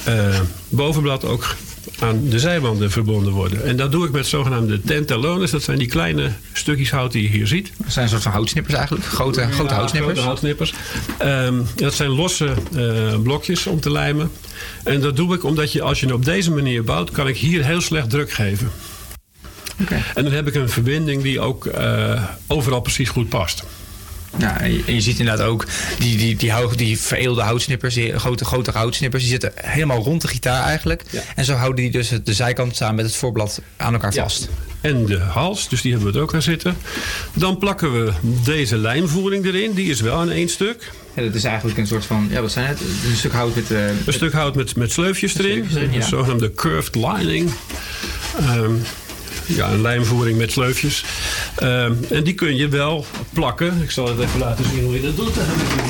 eh, bovenblad ook aan de zijwanden verbonden worden. En dat doe ik met zogenaamde tentallones. Dat zijn die kleine stukjes hout die je hier ziet. Dat zijn een soort van houtsnippers eigenlijk. Grote, grote houtsnippers. grote houtsnippers. Ehm, dat zijn losse eh, blokjes om te lijmen. En dat doe ik omdat je als je op deze manier bouwt... kan ik hier heel slecht druk geven. En dan heb ik een verbinding die ook eh, overal precies goed past. Ja, en je, ziet inderdaad ook die, die, die, hou- die veredelde houtsnippers, die grote, grote houtsnippers, die zitten helemaal rond de gitaar eigenlijk. En zo houden die dus het- de zijkant samen met het voorblad aan elkaar vast. En de hals, dus die hebben we er ook aan zitten. Dan plakken we deze lijnvoering erin. Die is wel aan één stuk. Ja, dat is eigenlijk een soort van, ja, wat zijn het? Een stuk hout met... eh, Een stuk hout met, met sleufjes erin. erin, ja. Een zogenaamde curved lining. Ehm, ja, een lijnvoering met sleufjes. Ehm, en die kun je wel plakken. Ik zal het even laten zien hoe je dat doet. Daar heb ik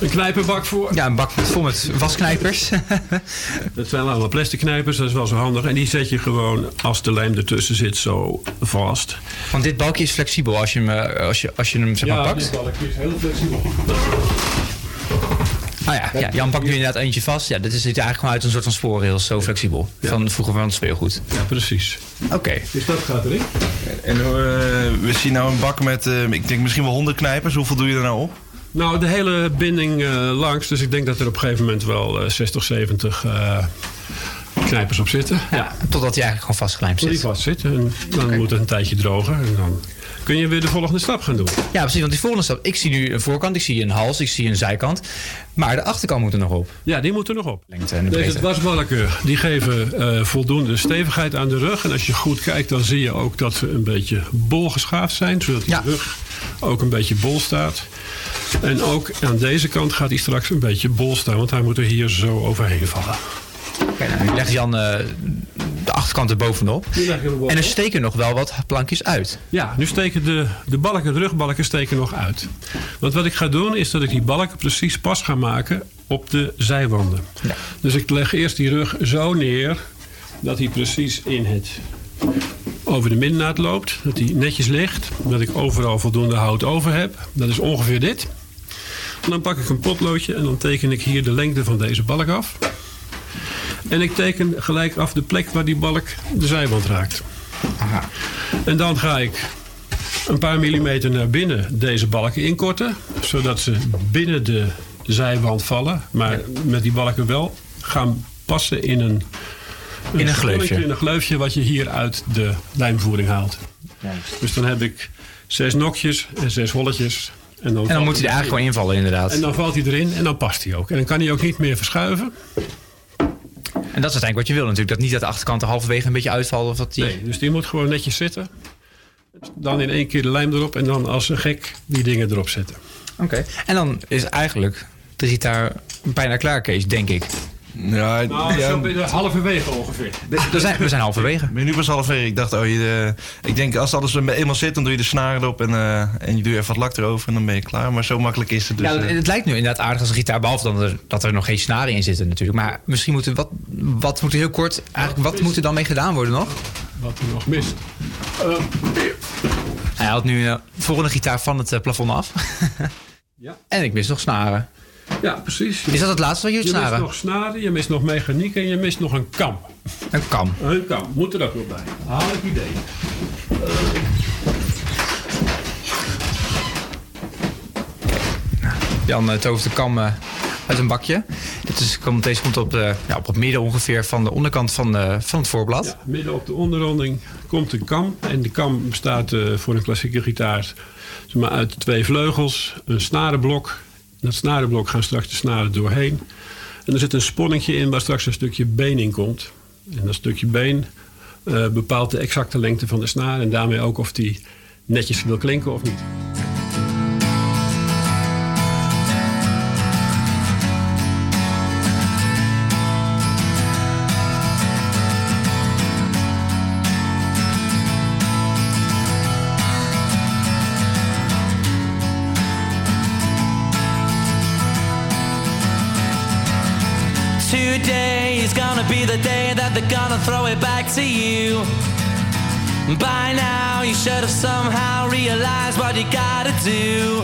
een, knijperbak voor. Ja, een bak vol met wasknijpers. *laughs* Dat zijn allemaal plastic knijpers, dat is wel zo handig. En die zet je gewoon, als de lijm ertussen zit, zo vast. Want dit balkje is flexibel als je hem, eh, als je, als je hem zeg maar, ja, pakt. dit balkje is heel flexibel. Ah ja, ja, Jan pakt nu inderdaad eentje vast. Ja, dit is- ziet eigenlijk gewoon uit een soort van spoorrails, zo flexibel. Van vroeger van het speelgoed. Ja, precies. Oké. Dus dat gaat erin. En eh, we zien nou een bak met, eh, ik denk misschien wel 100 knijpers. Hoeveel doe je er nou op? Nou, de hele binding eh, langs. Dus ik denk dat er op een gegeven moment wel eh, 60, 70 eh, knijpers op zitten. Ja, totdat hij eigenlijk gewoon vastgelijmd Tot die zit. vast zit. En dan moet het een tijdje drogen. En dan kun je weer de volgende stap gaan doen. Ja, precies. Want die volgende stap. Ik zie nu een voorkant, ik zie een hals, ik zie een zijkant. Maar de achterkant moet er nog op. Ja, die moet er nog op. Lengte en de Deze dwarsbalken die geven eh, voldoende stevigheid aan de rug. En als je goed kijkt, dan zie je ook dat ze een beetje bol geschaafd zijn. Zodat de rug ook een beetje bol staat. En ook aan deze kant gaat hij straks een beetje bol staan. Want hij moet er hier zo overheen vallen. Oké, nou, nu legt Jan eh, achterkant er bovenop. En er steken nog wel wat plankjes uit. Ja, nu steken de, de balken, de rugbalken steken nog uit. Want wat ik ga doen is dat ik die balken precies pas ga maken op de zijwanden. Dus ik leg eerst die rug zo neer dat hij precies in het over de middennaad loopt. Dat hij netjes ligt. Dat ik overal voldoende hout over heb. Dat is ongeveer dit. En dan pak ik een potloodje en dan teken ik hier de lengte van deze balk af. En ik teken gelijk af de plek waar die balk de zijwand raakt. En dan ga ik een paar millimeter naar binnen deze balken inkorten. Zodat ze binnen de zijwand vallen. Maar met die balken wel gaan passen in een, In een gleufje. In een gleufje wat je hier uit de lijmvoering haalt. Dus dan heb ik zes nokjes en zes holletjes. En dan, En dan moet hij er eigenlijk gewoon invallen, inderdaad. En dan valt hij erin en dan past hij ook. En dan kan hij ook niet meer verschuiven. En dat is uiteindelijk wat je wil natuurlijk. Dat niet dat de achterkant er halverwege een beetje uitvalt. Of dat die... Nee, dus die moet gewoon netjes zitten. Dan in één keer de lijm erop en dan als een gek die dingen erop zetten. Oké. En dan is eigenlijk de gitaar bijna klaar, Kees, denk ik. Ja, Nou, ja. zo halverwege ongeveer. We zijn, we zijn halverwege. Ik ben nu pas halverwege. Ik dacht, oh, je, eh, ik denk als alles eenmaal zit, dan doe je de snaren erop en, eh, en je doet even wat lak erover en dan ben je klaar. Maar zo makkelijk is het dus. ja, het, eh. het lijkt nu inderdaad aardig als een gitaar, behalve dan er, dat er nog geen snaren in zitten natuurlijk. Maar misschien moet er wat, wat moet er heel kort, eigenlijk wat moet er dan mee gedaan worden nog? Wat er nog mist. Hij haalt nu de volgende gitaar van het plafond af. Ja. *laughs* En ik mis nog snaren. Ja, precies. Is dat het laatste wat je Je doet, mist snaren? nog snaren, je mist nog mechaniek en je mist nog een kam. Een kam. Een kam, moet er ook nog bij. Haal ik idee. Jan uh, tovert de kam eh, uit een bakje. Dit is, komt, deze komt op, de, ja, op het midden ongeveer van de onderkant van, van het voorblad. Ja, midden op de onderronding komt een kam. En de kam bestaat eh, voor een klassieke gitaar zeg maar, uit twee vleugels, een snarenblok. Dat snarenblok gaan straks de snaren doorheen. En er zit een sponningje in waar straks een stukje been in komt. En dat stukje been eh, bepaalt de exacte lengte van de snaar. En daarmee ook of die netjes wil klinken of niet. They're gonna throw it back to you. By now, you should have somehow realized what you gotta do.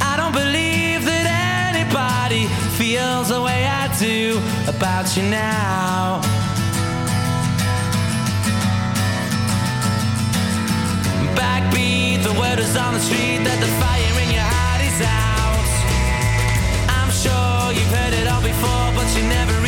I don't believe that anybody feels the way I do about you now. Backbeat, the word is on the street that the fire in your heart is out. I'm sure you've heard it all before, but you never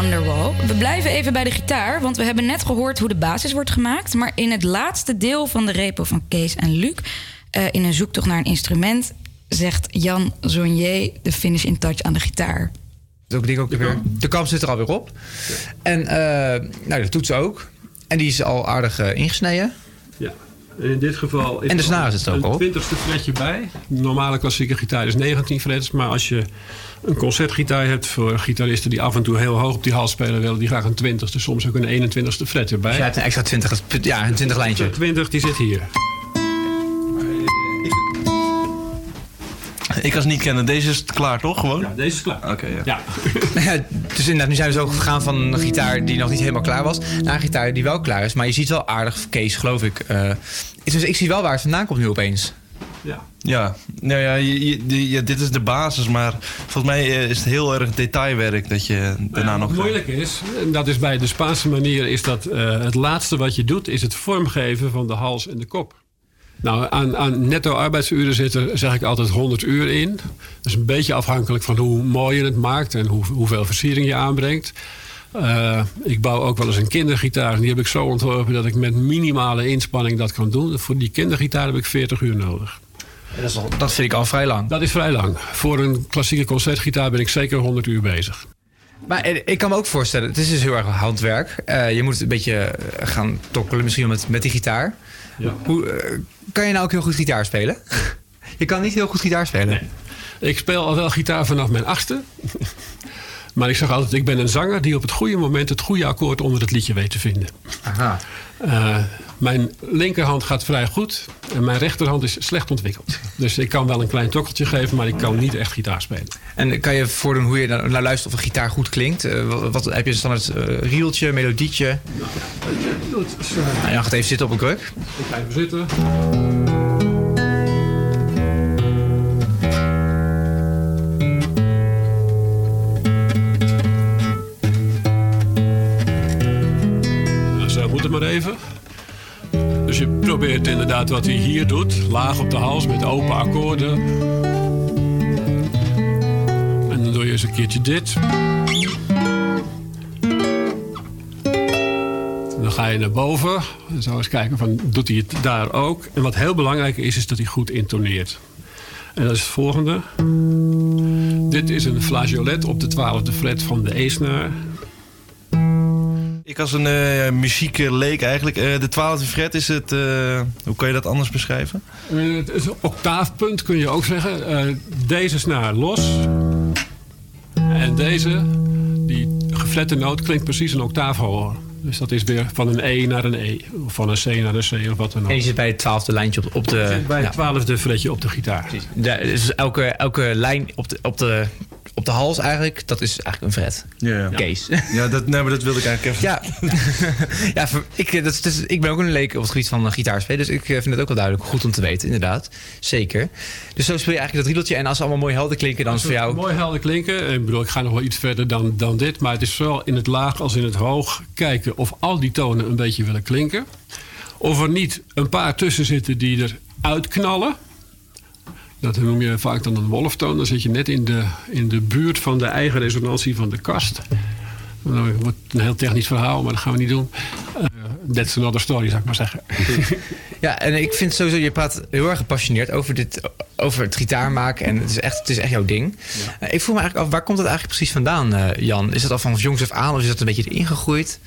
Wonderwall. We blijven even bij de gitaar, want we hebben net gehoord hoe de basis wordt gemaakt. Maar in het laatste deel van de repo van Kees en Luc, eh, in een zoektocht naar een instrument, zegt Jan Zonnier de finish in touch aan de gitaar. Dat ding ook weer. De kam zit er alweer op. En eh, nou, de toets ook. En die is al aardig eh, ingesneden. Ja. In dit geval is En de er snaren zitten er ook op. Een twintigste fretje bij. Normale klassieke gitaar is 19 frets. Maar als je een concertgitaar hebt voor gitaristen die af en toe heel hoog op die hals spelen, willen die graag een twintigste, soms ook een 21ste fret erbij. Dus jij hebt een extra 20, ja, een 20 lijntje. 20 die zit hier. Ik als niet kennen, deze is klaar toch gewoon? Ja, deze is klaar. Oké, ja. ja. *laughs* Ja, dus inderdaad, nu zijn we zo gegaan van een gitaar die nog niet helemaal klaar was... naar een gitaar die wel klaar is. Maar je ziet wel aardig, Kees, geloof ik. eh, dus ik zie wel waar het vandaan komt nu opeens. Ja. Ja, nou ja, je- je- dit is de basis, maar volgens mij eh, is het heel erg detailwerk dat je daarna Nou, nog... wat moeilijk is, en dat is bij de Spaanse manier, is dat eh, het laatste wat je doet, is het vormgeven van de hals en de kop. Nou, aan, aan netto arbeidsuren zitten, zeg ik altijd 100 uur in. Dat is een beetje afhankelijk van hoe mooi je het maakt en hoe, hoeveel versiering je aanbrengt. Eh, ik bouw ook wel eens een kindergitaar. En die heb ik zo ontworpen dat ik met minimale inspanning dat kan doen. Voor die kindergitaar heb ik 40 uur nodig. Dat, al, dat vind ik al vrij lang. Dat is vrij lang. Voor een klassieke concertgitaar ben ik zeker 100 uur bezig. Maar eh, ik kan me ook voorstellen, het is dus heel erg handwerk. Eh, je moet een beetje eh, gaan tokkelen misschien met, met die gitaar. Ja. Hoe, kan je nou ook heel goed gitaar spelen? *laughs* je kan niet heel goed gitaar spelen. Ik speel al wel gitaar vanaf mijn achtste. *laughs* Maar ik zeg altijd, ik ben een zanger die op het goede moment het goede akkoord onder het liedje weet te vinden. Aha. Mijn linkerhand gaat vrij goed en mijn rechterhand is slecht ontwikkeld. Dus ik kan wel een klein tokkeltje geven, maar ik kan niet echt gitaar spelen. En kan je voordoen hoe je naar, luistert of een gitaar goed klinkt? Eh, wat, heb je een standaard eh rieltje, melodietje? Nou, Jan gaat even zitten op een kruk. Ik ga even zitten. Nou, zo moet het maar even. Dus je probeert inderdaad wat hij hier doet. Laag op de hals met open akkoorden. En dan doe je eens een keertje dit. Dan ga je naar boven. En zo eens kijken van, doet hij het daar ook? En wat heel belangrijk is, is dat hij goed intoneert. En dat is het volgende. Dit is een flageolet op de twaalfde fret van de E-snaar. Ik als een eh muziekleek eigenlijk, eh, de twaalfde fret is het, eh, hoe kan je dat anders beschrijven? Het is een octaafpunt kun je ook zeggen. Deze snaar los. En deze, die geflette noot, klinkt precies een octaaf hoger. Dus dat is weer van een E naar een E. Of van een C naar een C of wat dan ook. En je zit bij het twaalfde lijntje op, op de... Je zit bij ja. het twaalfde fretje op de gitaar. Ja, dus elke, elke lijn op de, op, de, op de hals eigenlijk, dat is eigenlijk een fret. Ja, ja. Kees. Ja, dat, nee, maar dat wilde ik eigenlijk even... Ja, *laughs* ja voor- ik, eh, dat, is- ik ben ook een leek op het gebied van eh, gitaarspelen. Dus ik eh, vind het ook wel duidelijk goed om te weten, inderdaad. Zeker. Dus zo speel je eigenlijk dat riedeltje. En als ze allemaal mooi helder klinken, dan is voor jou... Mooi helder klinken. Ik bedoel, ik ga nog wel iets verder dan, dan dit. Maar het is zowel in het laag als in het hoog kijken of al die tonen een beetje willen klinken. Of er niet een paar tussen zitten die er uitknallen. Dat noem je vaak dan een wolftoon. Dan zit je net in de, in de buurt van de eigen resonantie van de kast. Nou, het wordt een heel technisch verhaal, maar dat gaan we niet doen. Eh, that's another story, zou ik maar zeggen. *laughs* Ja, en ik vind sowieso, je praat heel erg gepassioneerd over, dit, over het gitaar maken. En het is echt, het is echt jouw ding. Eh, ik voel me eigenlijk af, waar komt het eigenlijk precies vandaan, eh, Jan? Is het al van jongs af aan of is dat een beetje erin gegroeid?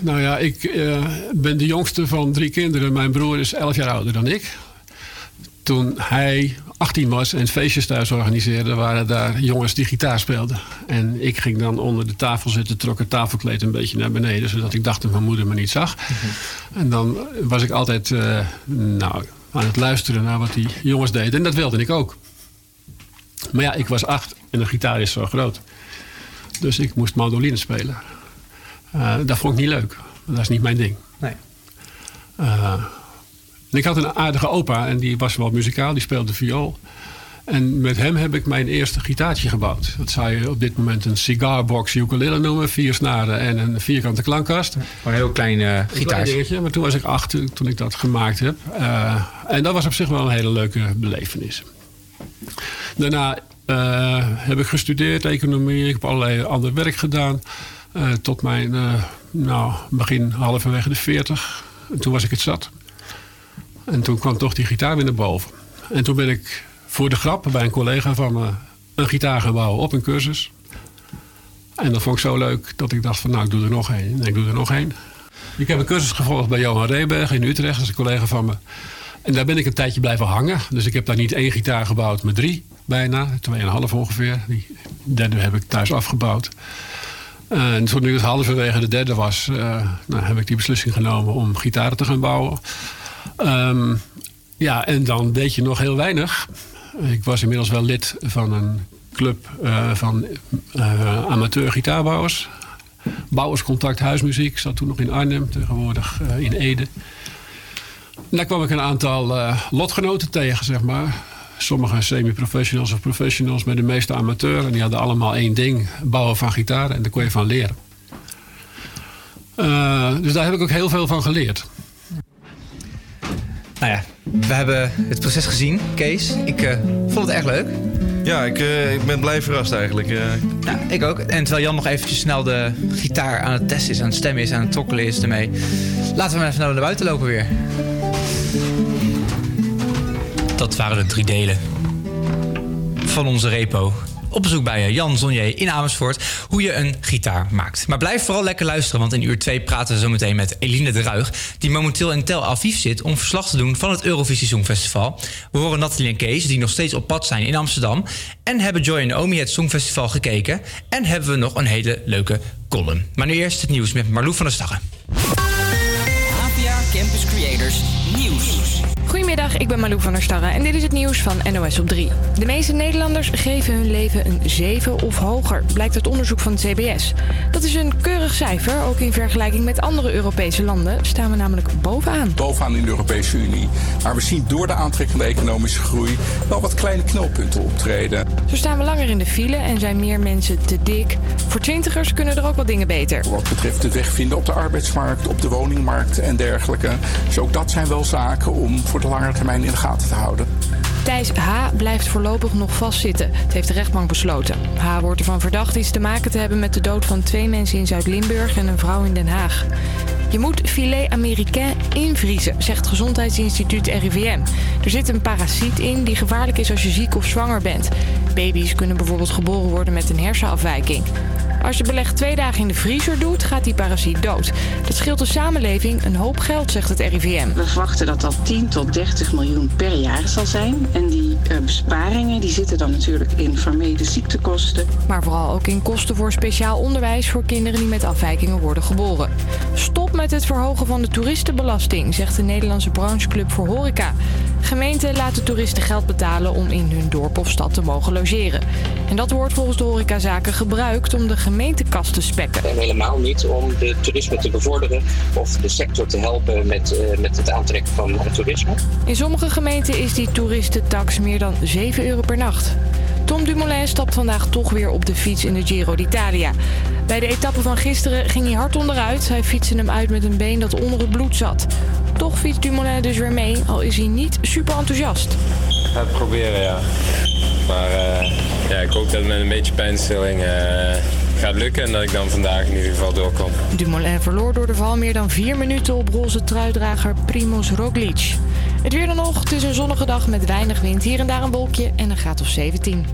Nou ja, ik ben de jongste van drie kinderen. Mijn broer is elf jaar ouder dan ik. Toen hij 18 was en feestjes thuis organiseerde, waren daar jongens die gitaar speelden. En ik ging dan onder de tafel zitten, trok het tafelkleed een beetje naar beneden, zodat ik dacht dat mijn moeder me niet zag. En dan was ik altijd eh, nou, aan het luisteren naar wat die jongens deden. En dat wilde ik ook. Maar ja, ik was acht en de gitaar is zo groot. Dus ik moest mandoline spelen. Eh, dat vond ik niet leuk. Dat is niet mijn ding. Nee. Eh, en ik had een aardige opa en die was wel muzikaal, die speelde viool. En met hem heb ik mijn eerste gitaartje gebouwd. Dat zou je op dit moment een cigarbox ukulele noemen. Vier snaren en een vierkante klankkast. Een heel klein eh Een klein gitaar. dingetje, maar toen was ik acht toen- ik dat gemaakt heb. Eh, en dat was op zich wel een hele leuke belevenis. Daarna eh, heb ik gestudeerd, economie. Ik heb allerlei ander werk gedaan. tot mijn, nou, begin halverwege de 40. En toen was ik het zat. En toen kwam toch die gitaar weer naar boven. En toen ben ik voor de grap bij een collega van me een gitaar gaan bouwen op een cursus. En dat vond ik zo leuk dat ik dacht van nou, ik doe er nog één. En ik doe er nog één. Ik heb een cursus gevolgd bij Johan Reeberg in Utrecht. Dat is een collega van me. En daar ben ik een tijdje blijven hangen. Dus ik heb daar niet één gitaar gebouwd, maar drie bijna. Tweeënhalf ongeveer. Die derde heb ik thuis afgebouwd. En toen ik het halverwege de derde was, eh, nou, heb ik die beslissing genomen om gitaren te gaan bouwen. Ehm, ja, en dan weet je nog heel weinig. Ik was inmiddels wel lid van een club eh, van eh, amateur gitaarbouwers. Bouwerscontact Huismuziek. Ik zat toen nog in Arnhem, tegenwoordig eh, in Ede. Daar kwam ik een aantal lotgenoten tegen, zeg maar. Sommige semi-professionals of professionals, maar de meeste amateur. En die hadden allemaal één ding: bouwen van gitaren. En daar kon je van leren. Dus daar heb ik ook heel veel van geleerd. Nou ja, we hebben het proces gezien, Kees. Ik eh, vond het echt leuk. Ja, ik, eh, ik ben blij verrast eigenlijk. eh. Ja, ik ook. En terwijl Jan nog eventjes snel de gitaar aan het testen is, aan het stemmen is, aan het tokkelen is ermee. Laten we maar even naar buiten lopen weer. Dat waren de drie delen van onze repo. Op bezoek bij eh, Jan Zonnier in Amersfoort hoe je een gitaar maakt. Maar blijf vooral lekker luisteren, want in uur 2 praten we zo meteen met Eline de Ruig... die momenteel in Tel Aviv zit om verslag te doen van het Eurovisie Songfestival. We horen Nathalie en Kees, die nog steeds op pad zijn in Amsterdam... en hebben Joy en Omi het Songfestival gekeken... en hebben we nog een hele leuke column. Maar nu eerst het nieuws met Marlou van der. APA Campus Creators Nieuws. Goedemiddag, ik ben Malou van der Starre en dit is het nieuws van NOS op 3. De meeste Nederlanders geven hun leven een 7 of hoger, blijkt uit onderzoek van het CBS. Dat is een keurig cijfer, ook in vergelijking met andere Europese landen staan we namelijk bovenaan. bovenaan in de Europese Unie. Maar we zien door de aantrekkende economische groei wel wat kleine knelpunten optreden. Zo staan we langer in de file en zijn meer mensen te dik. Voor twintigers kunnen er ook wat dingen beter. Wat betreft het wegvinden op de arbeidsmarkt, op de woningmarkt en dergelijke. Dus ook dat zijn wel zaken om voor de langere termijn in de gaten te houden. Thijs H. blijft voorlopig nog vastzitten. Het heeft de rechtbank besloten. H. wordt ervan verdacht iets te maken te hebben met de dood van twee mensen in Zuid-Limburg en een vrouw in Den Haag. Je moet filet américain invriezen, zegt Gezondheidsinstituut RIVM. Er zit een parasiet in die gevaarlijk is als je ziek of zwanger bent. Baby's kunnen bijvoorbeeld geboren worden met een hersenafwijking. Als je beleg twee dagen in de vriezer doet, gaat die parasiet dood. Dat scheelt de samenleving een hoop geld, zegt het RIVM. We verwachten dat dat 10 tot 30 miljoen per jaar zal zijn. En die eh, besparingen die zitten dan natuurlijk in vermeden ziektekosten. Maar vooral ook in kosten voor speciaal onderwijs voor kinderen die met afwijkingen worden geboren. Stop met het verhogen van de toeristenbelasting, zegt de Nederlandse brancheclub voor horeca. Gemeenten laten toeristen geld betalen om in hun dorp of stad te mogen logeren. En dat wordt volgens de horecazaken gebruikt om de gemeentekast te spekken. En helemaal niet om de toerisme te bevorderen of de sector te helpen met, eh, met het aantrekken van toerisme. In sommige gemeenten is die toeristentax meer dan 7 euro per nacht. Tom Dumoulin stapt vandaag toch weer op de fiets in de Giro d'Italia. Bij de etappe van gisteren ging hij hard onderuit. Hij fietste hem uit met een been dat onder het bloed zat. Toch fietst Dumoulin dus weer mee, al is hij niet super enthousiast. Ga het proberen, ja. Maar eh, ja, ik hoop dat het met een beetje pijnstilling eh, gaat lukken en dat ik dan vandaag in ieder geval doorkom. Dumoulin verloor door de val meer dan 4 minuten op roze truidrager Primoz Roglic. Het weer dan nog, het is een zonnige dag met weinig wind. Hier en daar een wolkje en een graad of 17.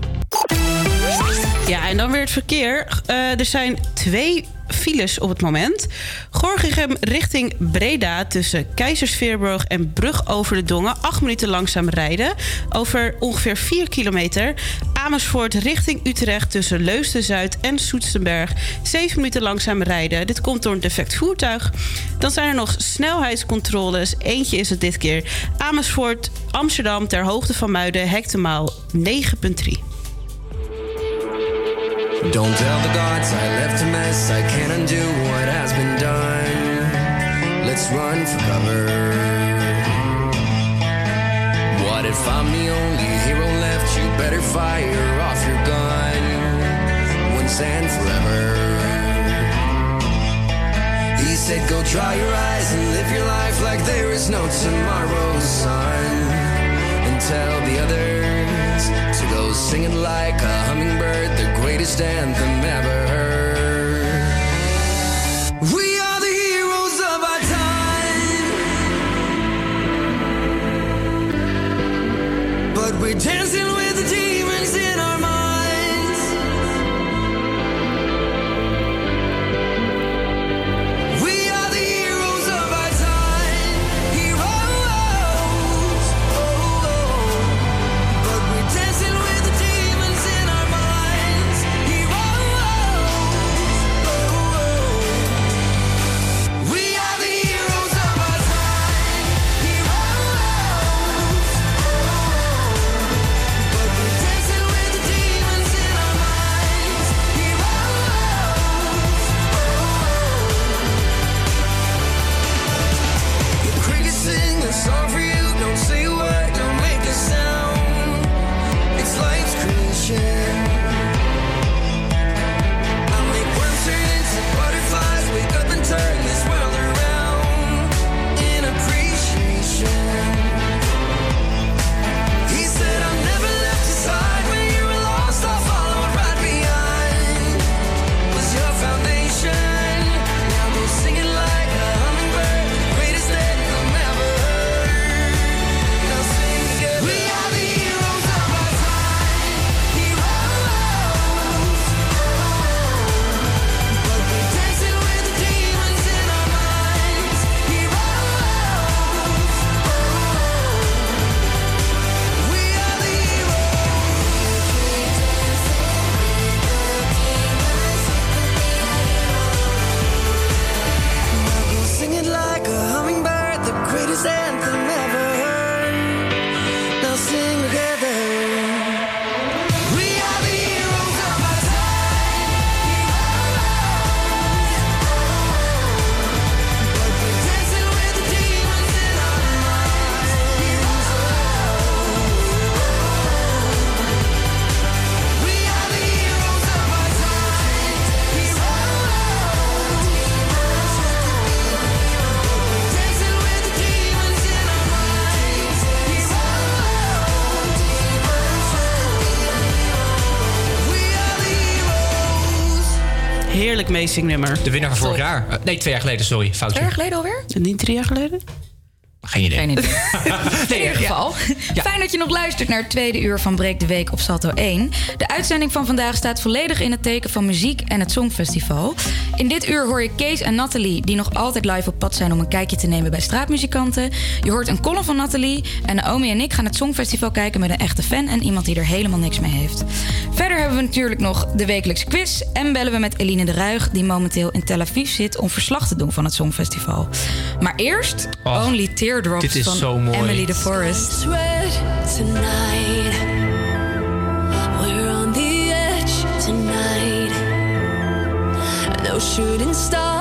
Ja, en dan weer het verkeer. Eh, er zijn twee files op het moment. Gorgichem richting Breda tussen Keizersveerbrug en Brug over de Dongen. Acht minuten langzaam rijden. Over ongeveer 4 kilometer. Amersfoort richting Utrecht tussen Leusden-Zuid en Soetstenberg. 7 minuten langzaam rijden. Dit komt door een defect voertuig. Dan zijn er nog snelheidscontroles. Eentje is het dit keer. Amersfoort, Amsterdam ter hoogte van Muiden. Hektemaal 9,3. Don't tell the gods I left a mess. I can't undo what has been done. Let's run for cover. What if I'm the only hero left? You better fire off your gun once and forever. He said, Go dry your eyes and live your life like there is no tomorrow, son. And tell the others eyes to those singing like a hummingbird, the greatest anthem ever heard. We are the heroes of our time, but we're dancing with Heerlijk meezingnummer. De winnaar van vorig jaar. Eh, Nee, twee jaar geleden, sorry. Foutje. Twee jaar geleden alweer? Niet drie jaar geleden? Geen idee. Geen idee. *laughs* In ieder geval. Fijn dat je nog luistert naar het tweede uur van Breek de Week op Salto 1. De uitzending van vandaag staat volledig in het teken van muziek en het Songfestival. In dit uur hoor je Kees en Nathalie, die nog altijd live op pad zijn om een kijkje te nemen bij straatmuzikanten. Je hoort een column van Nathalie. En Naomi en ik gaan het Songfestival kijken met een echte fan en iemand die er helemaal niks mee heeft. Verder hebben we natuurlijk nog de wekelijkse quiz. En bellen we met Eline de Ruig, die momenteel in Tel Aviv zit om verslag te doen van het Songfestival. Maar eerst Oh, Only Teardrops dit is van zo mooi. Emily de Forest. We're on the edge tonight. No shooting star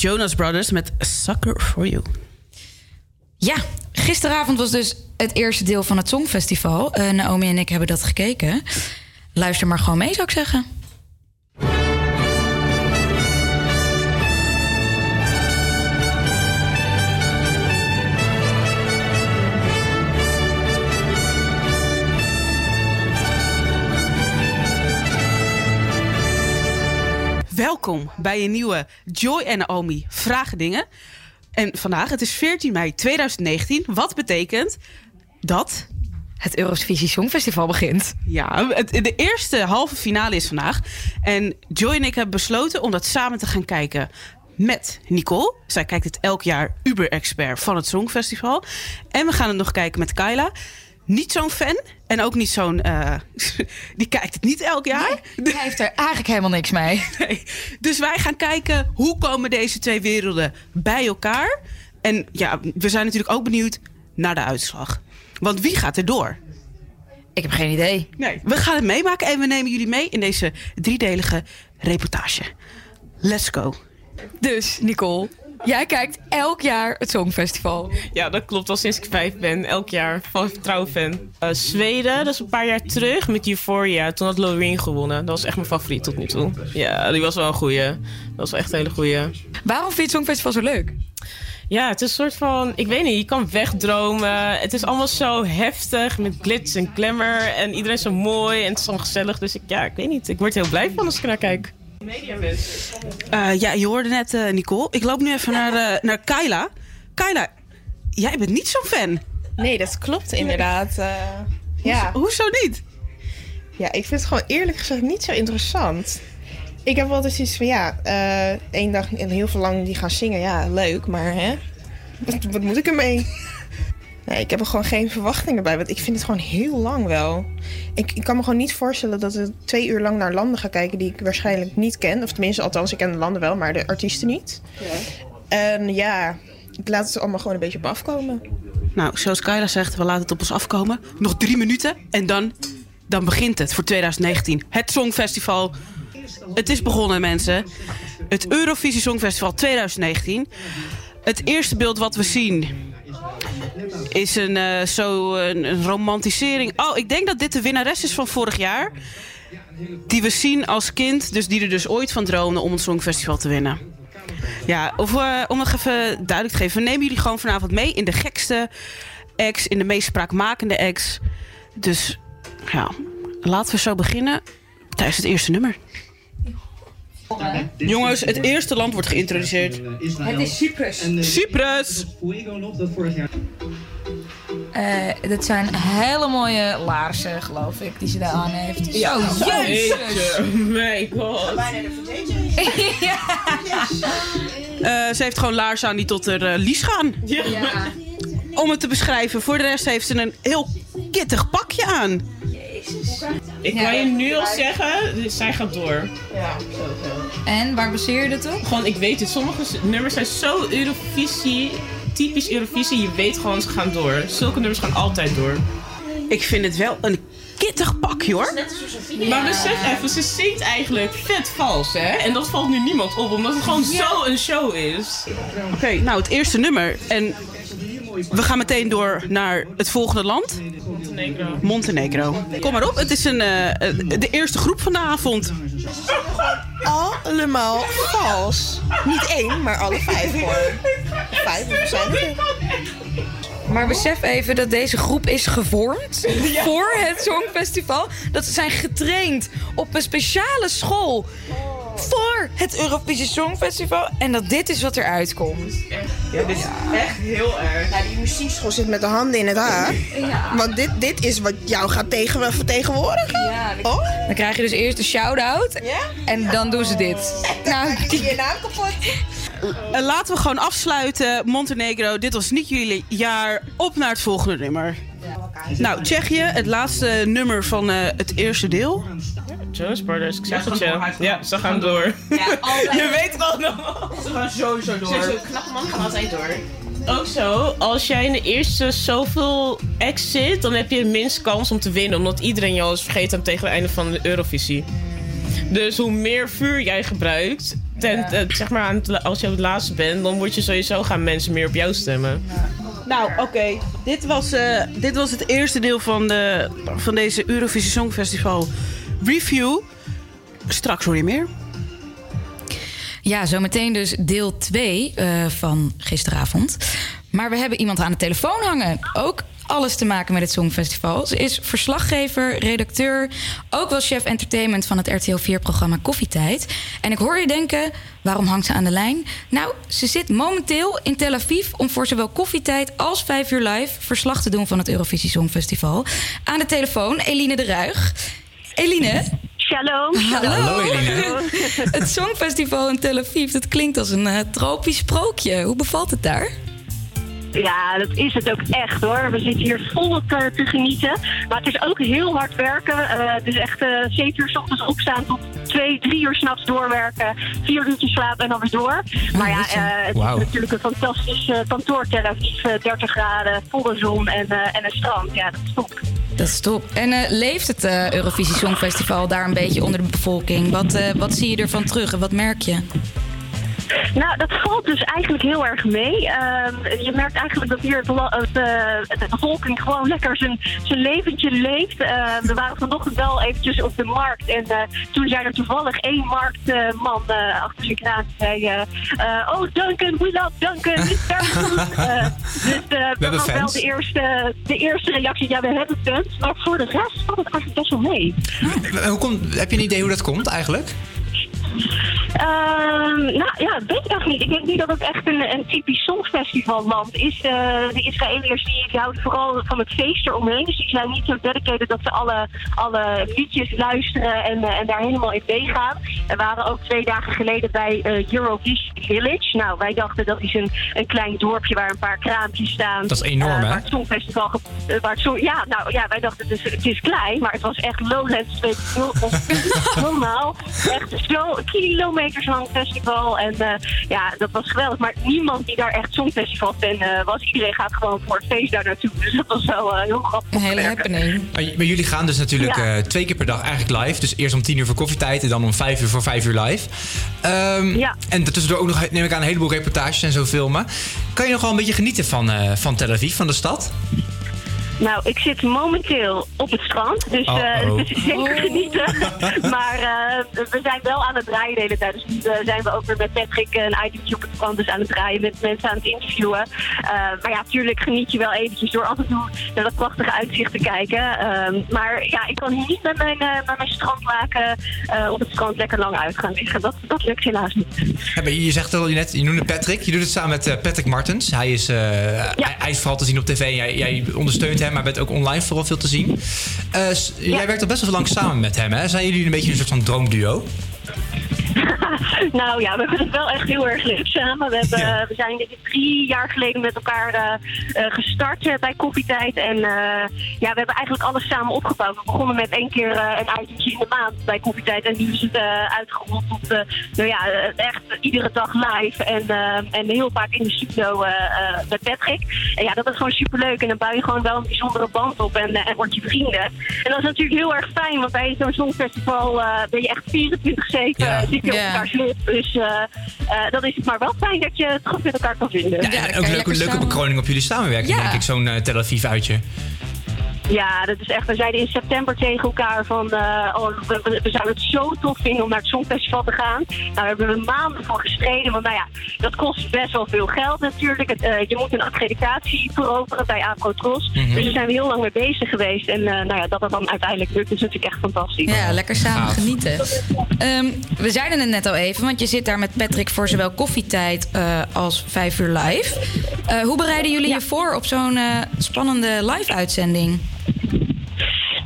Jonas Brothers met Sucker for You. Ja, gisteravond was dus het eerste deel van het Songfestival. Eh, Naomi en ik hebben dat gekeken. Luister maar gewoon mee, zou ik zeggen. Welkom bij een nieuwe Joy en Naomi Vragen Dingen. En vandaag, het is 14 mei 2019. Wat betekent dat... Het Eurovisie Songfestival begint. Ja, het, de eerste halve finale is vandaag. En Joy en ik hebben besloten om dat samen te gaan kijken met Nicole. Zij kijkt het elk jaar Uber-expert van het Songfestival. En we gaan het nog kijken met Kyla. Niet zo'n fan en ook niet zo'n... eh, *laughs* die kijkt het niet elk jaar. Die heeft er eigenlijk helemaal niks mee. *laughs* Nee. Dus wij gaan kijken hoe komen deze twee werelden bij elkaar. En ja, we zijn natuurlijk ook benieuwd naar de uitslag. Want wie gaat er door? Ik heb geen idee. Nee, we gaan het meemaken en we nemen jullie mee in deze driedelige reportage. Let's go. Dus, Nicole, jij kijkt elk jaar het Songfestival. Ja, dat klopt. Al sinds ik vijf ben. Elk jaar van trouwe fan. Eh, Zweden, dat is een paar jaar terug met Euphoria. Toen had Loreen gewonnen. Dat was echt mijn favoriet tot nu toe. Ja, die was wel een goeie. Dat was wel echt een hele goeie. Waarom vind je het Songfestival zo leuk? Ja, het is een soort van... Ik weet niet, je kan wegdromen. Het is allemaal zo heftig met glitz en glamour. En iedereen is zo mooi en het is zo gezellig. Dus ik, ja, ik weet niet. Ik word heel blij van als ik naar kijk. Eh, ja, je hoorde net eh, Nicole. Ik loop nu even naar, eh, naar Kyla. Kyla, jij bent niet zo'n fan. Nee, dat klopt inderdaad. Ja. Hoezo niet? Ja, ik vind het gewoon eerlijk gezegd niet zo interessant. Ik heb altijd zoiets van, ja, één dag en heel veel lang die gaan zingen, ja, leuk, maar hè, wat, wat moet ik ermee? Nee, ik heb er gewoon geen verwachtingen bij. Want ik vind het gewoon heel lang wel. Ik, ik kan me gewoon niet voorstellen dat ik twee uur lang naar landen ga kijken die ik waarschijnlijk niet ken. Of tenminste, althans, ik ken de landen wel, maar de artiesten niet. En ja, ik laat het allemaal gewoon een beetje op me afkomen. Nou, zoals Kyla zegt, we laten het op ons afkomen. Nog drie minuten en dan, dan begint het voor 2019. Het Songfestival. Het is begonnen, mensen. Het Eurovisie Songfestival 2019. Het eerste beeld wat we zien is een, eh, zo een, romantisering. Oh, ik denk dat dit de winnares is van vorig jaar. Die we zien als kind, dus die er dus ooit van droomde om het Songfestival te winnen. Ja, of, eh, om het even duidelijk te geven. We nemen jullie gewoon vanavond mee in de gekste acts, in de meest spraakmakende acts. Dus ja, laten we zo beginnen tijdens het eerste nummer. Jongens, het eerste land wordt geïntroduceerd. Het is Cyprus. Cyprus! Eh, dat zijn hele mooie laarzen, geloof ik, die ze daar aan heeft. Ja, Zo, jezus. My god. *laughs* ja. Eh, ze heeft gewoon laarzen aan die tot haar eh, lies gaan. Ja. Om het te beschrijven. Voor de rest heeft ze een heel kittig pakje aan. Ik kan je nu al zeggen, dus zij gaat door. Ja, En waar baseer je dat op? Gewoon, ik weet het. Sommige nummers zijn zo Eurovisie, typisch Eurovisie. Je weet gewoon, ze gaan door. Zulke nummers gaan altijd door. Ik vind het wel een kittig pakje hoor. Maar besef even, ze zingt eigenlijk vet vals, hè? En dat valt nu niemand op, omdat het gewoon Ja. zo een show is. Oké, nou het eerste nummer. En we gaan meteen door naar het volgende land. Montenegro. Montenegro. Kom maar op, het is een, eh, eh, de eerste groep van de avond. Allemaal vals. Niet één, maar alle vijf hoor. Vijf, er? Maar besef even dat deze groep is gevormd voor het Songfestival. Dat ze zijn getraind op een speciale school voor het Eurovisie Songfestival. En dat dit is wat eruit komt. Ja, dit is echt heel erg. Ja, die muziekschool zit met de handen in het haar. Ja. Want dit, dit is wat jou gaat tegen, vertegenwoordigen. Ja, oh? Dan krijg je dus eerst een shout-out. En dan doen ze dit. *laughs* Nou, je naam kapot. Eh, laten we gewoon afsluiten. Montenegro, dit was niet jullie jaar. Op naar het volgende nummer. Nou, Tsjechië, het laatste nummer van eh, het eerste deel. Jonas Brothers, ik zeg het je. Ja, ze gaan door. *laughs* je weet het allemaal. Ze gaan sowieso door. Knappe man gaan altijd door. Ook zo, als jij in de eerste zoveel acts zit, dan heb je het minst kans om te winnen. Omdat iedereen jou is vergeten tegen het einde van de Eurovisie. Dus hoe meer vuur jij gebruikt, ten, eh, zeg maar het als je op het laatste bent, dan word je sowieso gaan mensen meer op jou stemmen. Nou, oké. Dit, was, eh, dit was het eerste deel van, de, van deze Eurovisie Songfestival review. Straks hoor je meer. Ja, zometeen dus deel 2 van gisteravond. Maar we hebben iemand aan de telefoon hangen. Ook alles te maken met het Songfestival. Ze is verslaggever, redacteur, ook wel chef entertainment van het RTL 4-programma Koffietijd. En ik hoor je denken, waarom hangt ze aan de lijn? Nou, ze zit momenteel in Tel Aviv om voor zowel Koffietijd als 5 uur live verslag te doen van het Eurovisie Songfestival. Aan de telefoon Eline de Ruig. Eline? Shalom. Hallo. *laughs* het Songfestival in Tel Aviv, dat klinkt als een eh, tropisch sprookje. Hoe bevalt het daar? Ja, dat is het ook echt hoor. We zitten hier volop eh, te genieten. Maar het is ook heel hard werken. Eh, het is echt eh 7 uur s ochtends opstaan tot 2, 3 uur s'nachts doorwerken. 4 uurtjes slapen en dan weer door. Maar ja, eh, het is natuurlijk een fantastisch eh, kantoor Tel Aviv. eh, 30 graden, volle zon en, eh, en een strand. Ja, dat is top. Dat is top. En eh, leeft het eh, Eurovisie Songfestival daar een beetje onder de bevolking? Wat, eh, wat zie je ervan terug en wat merk je? Nou, dat valt dus eigenlijk heel erg mee. Ehm, je merkt eigenlijk dat hier het, het, eh, de bevolking gewoon lekker zijn, zijn leventje leeft. Ehm, we waren vanochtend wel eventjes op de markt. En eh, toen zei er toevallig één marktman eh, achter zijn kraan. zei, oh, Duncan, we love Duncan. *laughs* Dus dat was wel de eerste, de eerste reactie. Ja, we hebben fans. Maar voor de rest valt het eigenlijk best wel mee. Hoe komt, heb je een idee hoe dat komt eigenlijk? Ehm, nou ja, weet ik eigenlijk niet. Ik denk niet dat het echt een, een typisch songfestivalland is. Eh, de Israëliërs die, die houden vooral van het feest eromheen. Dus die zijn niet zo dedicated dat ze alle, alle liedjes luisteren en, eh, en daar helemaal in meegaan. Er waren ook twee dagen geleden bij eh, Eurovision Village. Nou, wij dachten dat is een, een klein dorpje waar een paar kraampjes staan. Dat is enorm, hè? Waar het Songfestival... waar het song- ja, nou ja, wij dachten het is, het is klein, maar het was echt Lowlands 2.0. of *laughs* Helemaal. Echt zo kilometers lang festival. En eh, ja, dat was geweldig. Maar niemand die daar echt Songfestival fan eh, was. Iedereen gaat gewoon voor het feest daar naartoe. Dus dat was wel eh, heel grappig. Een hele happening. Maar, jullie gaan dus natuurlijk Ja. eh, twee keer per dag eigenlijk live. Dus eerst om tien uur voor koffietijd en dan om vijf uur voor vijf uur live. Ehm, En tussendoor ook nog, neem ik aan, een heleboel reportages en zo filmen. Kan je nog wel een beetje genieten van, eh, van Tel Aviv, van de stad? Nou, ik zit momenteel op het strand, dus eh, Uh-oh. het is zeker genieten. *laughs* maar eh, we zijn wel aan het draaien de hele tijd. Dus nu eh, zijn we ook weer met Patrick een itemtje op het strand dus aan het draaien, met mensen aan het interviewen. Eh, maar ja, natuurlijk geniet je wel eventjes door af en toe naar dat prachtige uitzicht te kijken. Ehm, maar ja, ik kan hier niet met mijn, eh, met mijn strandlaken eh, op het strand lekker lang uit gaan liggen. Dat, dat lukt helaas niet. Ja, maar je zegt al je net, je noemde Patrick. Je doet het samen met eh, Patrick Martens. Hij is, eh, hij, hij is vooral te zien op tv. Jij, jij ondersteunt hem, maar bent ook online vooral veel te zien. Eh, Jij werkt al best wel lang samen met hem, hè? Zijn jullie een beetje een soort van droomduo? *laughs* nou ja, we hebben het wel echt heel erg leuk samen. We, hebben, we zijn drie jaar geleden met elkaar eh, eh, gestart eh, bij Koffietijd. En eh, ja, we hebben eigenlijk alles samen opgebouwd. We begonnen met één keer eh, een itemtje in de maand bij Koffietijd. En nu is het eh, uitgerold tot eh, nou ja, echt iedere dag live. En, en heel vaak in de studio eh, eh, met Patrick. En ja, dat is gewoon superleuk. En dan bouw je gewoon wel een bijzondere band op en, en word je vrienden. En dat is natuurlijk heel erg fijn, want bij zo'n songfestival eh, ben je echt 24-7 Ja. zit je op Ja. Dus eh, eh, dan is het maar wel fijn dat je het goed met elkaar kan vinden. Ja, en ook een leuke, leuke bekroning op jullie samenwerking, Ja. denk ik. Zo'n eh, Tel Aviv uitje. Ja, dat is echt. We zeiden in september tegen elkaar van. eh, oh, we, we- we zouden het zo tof vinden om naar het Songfestival te gaan. Nou, daar hebben we maanden voor gestreden. Want nou ja, dat kost best wel veel geld natuurlijk. Het, eh, je moet een accreditatie veroveren bij Afrotros. Mhm. Dus daar zijn we heel lang mee bezig geweest. En eh, nou ja, dat dat dan uiteindelijk lukt, is natuurlijk echt fantastisch. Ja, lekker samen genieten. Ehm, we zeiden het net al even, want je zit daar met Patrick voor zowel koffietijd eh, als vijf uur live. Eh, hoe bereiden jullie je voor op zo'n spannende live-uitzending? Thank you.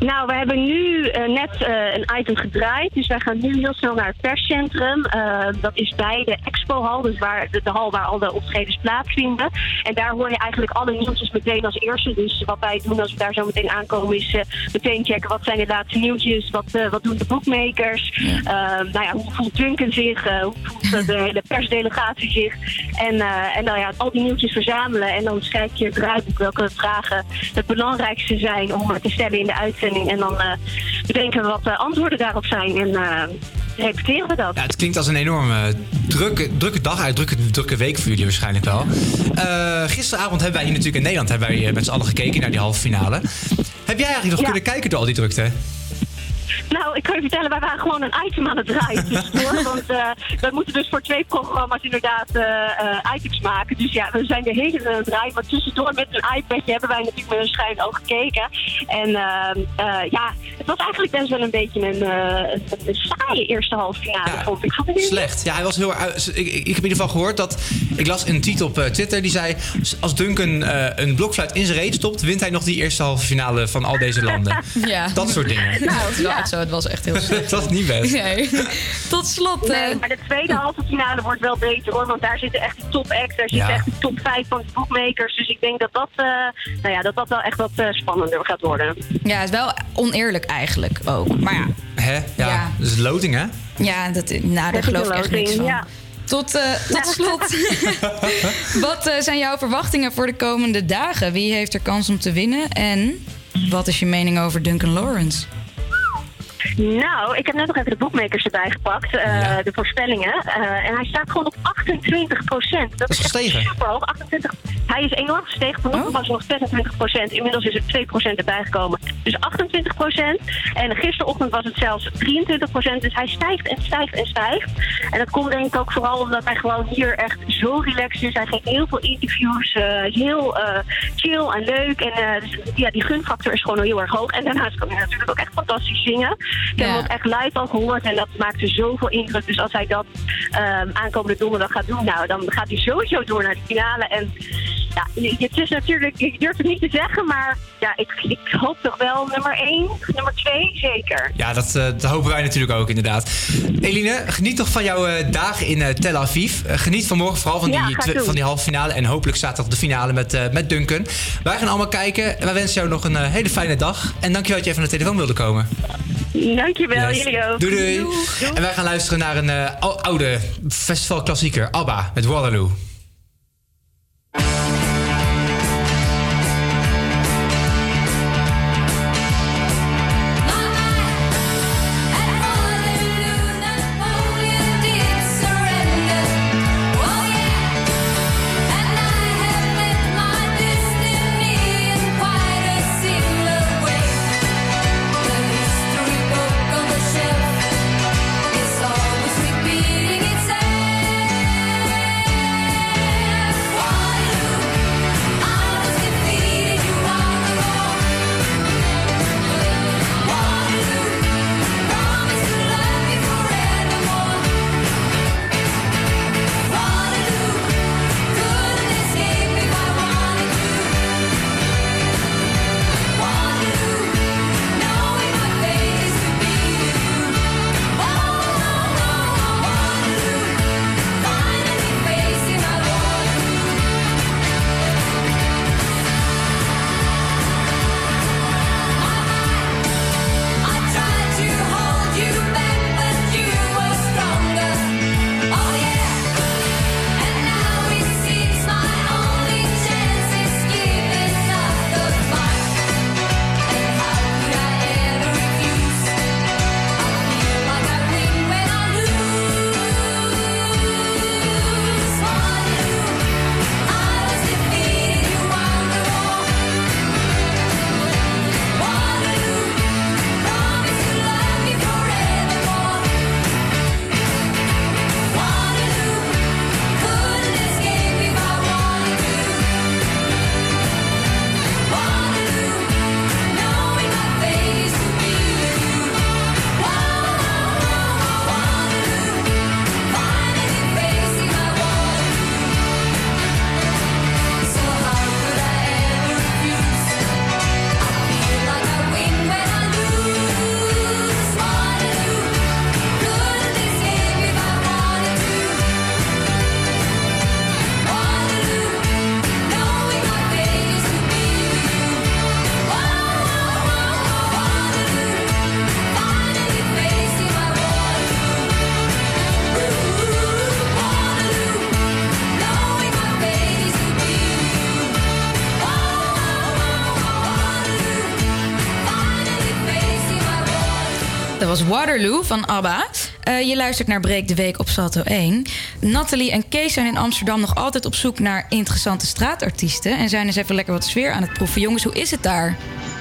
Nou, we hebben nu eh, net eh, een item gedraaid. Dus wij gaan nu heel snel naar het perscentrum. Eh, dat is bij de expohal, dus waar, de, de hal waar al de optredens plaatsvinden. En daar hoor je eigenlijk alle nieuwtjes meteen als eerste. Dus wat wij doen als we daar zo meteen aankomen is meteen checken wat zijn de laatste nieuwtjes. Wat, wat doen de boekmakers. Eh, nou ja, hoe voelt Duncan zich? Hoe voelt de hele persdelegatie zich? En, en nou ja, al die nieuwtjes verzamelen. En dan schrijf je draaiboek welke vragen het belangrijkste zijn om te stellen in de uitzending. En dan eh, bedenken we wat de antwoorden daarop zijn. En eh, repeteren we dat. Ja, het klinkt als een enorme drukke, drukke dag, uit drukke, drukke week voor jullie waarschijnlijk wel. Eh, gisteravond hebben wij hier natuurlijk in Nederland hebben wij, eh, met z'n allen gekeken naar die halve finale. Heb jij eigenlijk nog kunnen kijken door al die drukte? Nou, ik kan je vertellen, wij waren gewoon een item aan het draaien tussendoor. *laughs* want eh we moeten dus voor twee programma's inderdaad eh, eh, items maken. Dus ja, we zijn de hele tijd aan het draaien. Maar tussendoor met een iPadje hebben wij natuurlijk met een schuin oog gekeken. En ehm, eh, ja, het was eigenlijk best wel een beetje een, eh, saaie eerste halve finale, vond ik. Slecht. Ja, hij was heel erg. Ik, ik, heb in ieder geval gehoord dat. Ik las een tweet op Twitter die zei. Als Duncan een blokfluit in zijn reet stopt, wint hij nog die eerste halve finale van al deze landen. *laughs* Ja. Dat soort dingen. Nou, echt zo. Het was echt heel *laughs* slecht. dat is niet best. Nee. Tot slot. Nee, eh, maar de tweede halve finale wordt wel beter hoor. Want daar zitten echt de top acts. Daar zitten Ja. echt de top 5 van de bookmakers. Dus ik denk dat dat, eh, nou ja, dat, dat wel echt wat eh, spannender gaat worden. ja, het is wel oneerlijk eigenlijk ook. Maar ja, Hè? Ja, Ja. dat is loting, hè? ja dat, nou, daar geloof ik echt niks van. ja. Tot, eh, tot slot. *laughs* wat eh, zijn jouw verwachtingen voor de komende dagen? Wie heeft er kans om te winnen? En wat is je mening over Duncan Lawrence? Nou, ik heb net nog even de bookmakers erbij gepakt. eh, De voorspellingen. Eh, en hij staat gewoon op 28 procent. Dat, is gestegen. super hoog. 28. Hij is enorm gestegen. Vanochtend was nog 26 procent. Inmiddels is er 2 procent erbij gekomen. Dus 28 procent. En gisterochtend was het zelfs 23 procent. Dus hij stijgt en stijgt en stijgt. En dat komt denk ik ook vooral omdat hij gewoon hier echt zo relaxed is. Hij geeft heel veel interviews. eh, heel chill en leuk. En dus, ja, die gunfactor is gewoon heel erg hoog. En daarnaast kan hij natuurlijk ook echt fantastisch zingen. Ik heb hem ook echt live al gehoord en dat maakte zoveel indruk. Dus als hij dat ehm, aankomende donderdag gaat doen, nou, dan gaat hij sowieso door naar de finale. En ja, het is natuurlijk, ik durf het niet te zeggen, maar ja, ik, ik hoop toch wel nummer 1, nummer 2, zeker. Ja, dat, eh, dat hopen wij natuurlijk ook inderdaad. Eline, geniet toch van jouw eh, dagen in eh, Tel Aviv. Geniet van morgen vooral van Ja, die, van die halve finale. En hopelijk zaterdag de finale met, eh, met Duncan. Wij gaan allemaal kijken. En wij wensen jou nog een hele fijne dag. En dankjewel dat je even naar de telefoon wilde komen. Dankjewel, Yes. jullie ook. Doei doei. En wij gaan luisteren naar een ou- oude festivalklassieker. ABBA met Waterloo. Was Waterloo van ABBA. Eh, je luistert naar Breek de Week op Salto 1. Nathalie en Kees zijn in Amsterdam nog altijd op zoek naar interessante straatartiesten... en zijn eens even lekker wat sfeer aan het proeven. Jongens, hoe is het daar?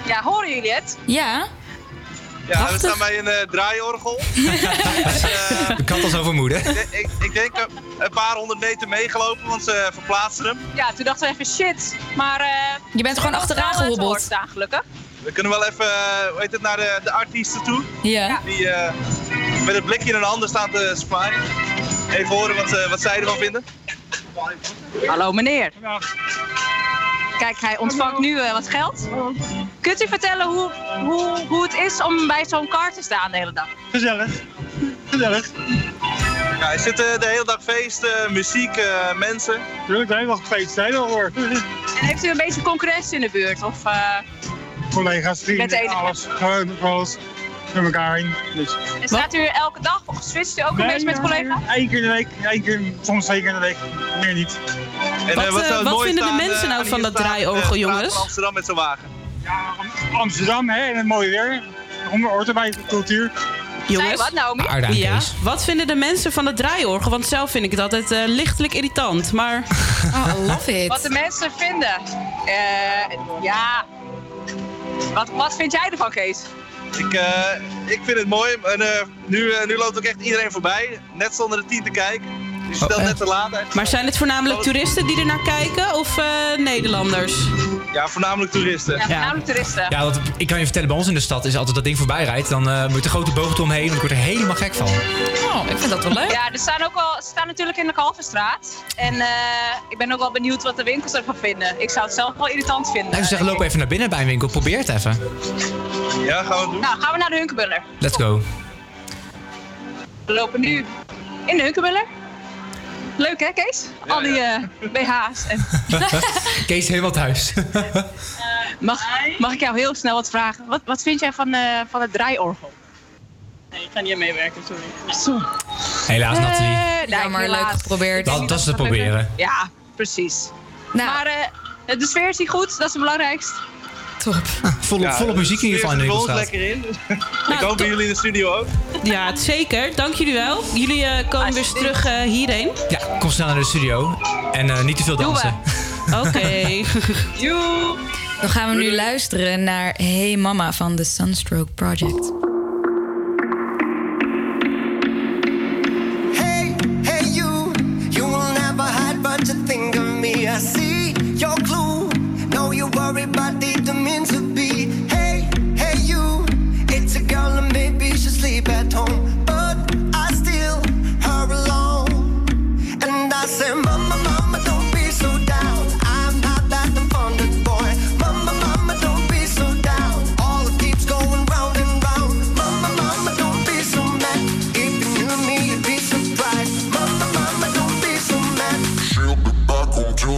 Ja, horen jullie het? Ja? Ja, Prachtig. we staan bij een eh, draaiorgel. *laughs* Ik had al zo vermoeden. ik, ik, ik denk een paar honderd meter meegelopen, want ze verplaatsen hem. Ja, toen dachten we even shit. Maar. eh, Je bent gewoon achteraan eh, gehobbeld. staan, gelukkig. We kunnen wel even, eh, hoe heet het, naar de, de artiesten toe. Ja. Die eh, met het blikje in hun handen staan te zwaaien. Even horen wat, ze- wat zij ervan vinden. Hallo meneer. Kijk, hij ontvangt nu eh, wat geld. Kunt u vertellen hoe, hoe, hoe het is om bij zo'n kar te staan de hele dag? Gezellig. Gezellig. Ja, hij zit eh, de hele dag feesten, muziek, eh, mensen. Tuurlijk, de hele dag feest, de hele dag hoor. En heeft u een beetje concurrentie in de buurt? Of, eh, Collega's, Met vrienden, enige- alles. Gewoon alles met elkaar heen. Dus. en staat u elke dag of switcht u ook een beetje met collega's? Eén keer in de week, één keer, soms twee keer in de week, meer niet. En, Wat, eh, eh, zou het wat mooiste vinden de mensen eh, nou van dat draaiorgel, eh, jongens? Amsterdam met zijn wagen. Amsterdam, hè, en het mooie weer. Hoort de cultuur. Jongens, wat, Naomi? Aardig, ja, wat vinden de mensen van het draaiorgel? Want zelf vind ik het altijd eh, lichtelijk irritant. Maar Oh, I love it. Wat de mensen vinden? Eh, ja. Wat, wat vind jij ervan, Kees? Ik, eh, ik vind het mooi. En, eh, nu, eh, nu loopt ook echt iedereen voorbij. Net zonder de tien te kijken. Dus je stelt net te laat. Maar zijn het voornamelijk toeristen die er naar kijken of eh, Nederlanders? Ja, voornamelijk toeristen. Ja, voornamelijk toeristen. Ja, want ik kan je vertellen, bij ons in de stad is altijd dat ding voorbij rijdt. Dan eh, moet je de grote boog omheen en ik word er helemaal gek van. Oh, ik vind dat wel leuk. Ja, er staan ook wel, ze staan natuurlijk in de Kalverstraat. En eh, ik ben ook wel benieuwd wat de winkels ervan vinden. Ik zou het zelf wel irritant vinden. Nou, ik zou zeggen, loop even naar binnen bij een winkel. Probeer het even. Ja, gaan we doen. Nou, gaan we naar de Hunkebuller. Let's go. We lopen nu in de Hunkebuller. Leuk hè, Kees? Al die eh, BH's. En... *laughs* Kees helemaal thuis. *laughs* mag, mag ik jou heel snel wat vragen? Wat, wat vind jij van, eh, van het draaiorgel? Nee, ik ga niet aan meewerken, sorry. Zo. Helaas, Nathalie. Eh, Ja, maar helaas. leuk geprobeerd. Dat, dat is te proberen. Ja, precies. Nou. Maar eh, de sfeer is niet goed, dat is het belangrijkst. Top. Volop, volop muziek in ieder geval in de winkelstraat. lekker in. *laughs* ik hoop bij jullie in de studio ook. Ja, het zeker. Dank jullie wel. Jullie eh, komen weer eens terug eh, hierheen. Ja, kom snel naar de studio. En eh, niet te veel dansen. *laughs* Oké. *laughs* Joe. Dan gaan we nu luisteren naar Hey Mama van The Sunstroke Project. Hey, hey, you, you will never hide but you think of me. I see your clue. Know you worry about the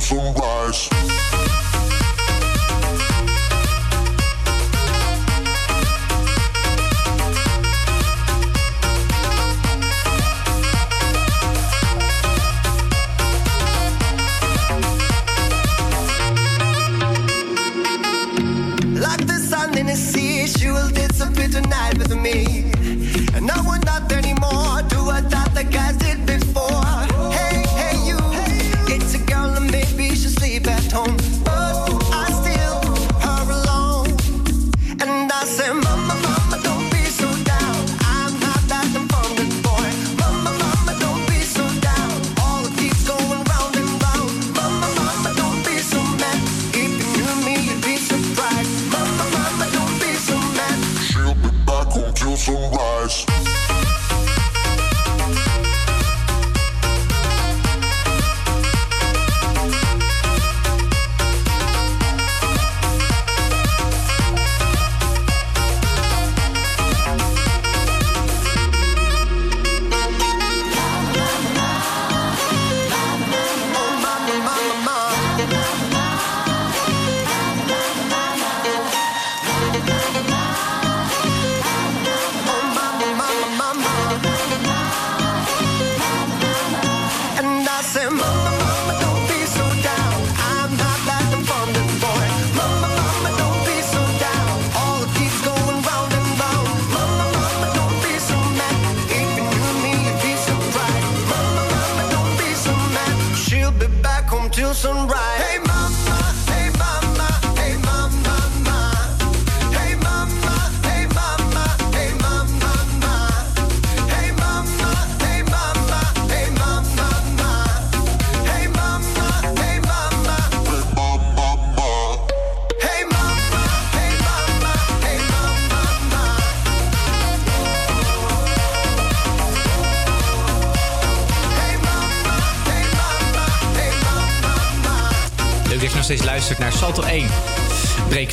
sunrise.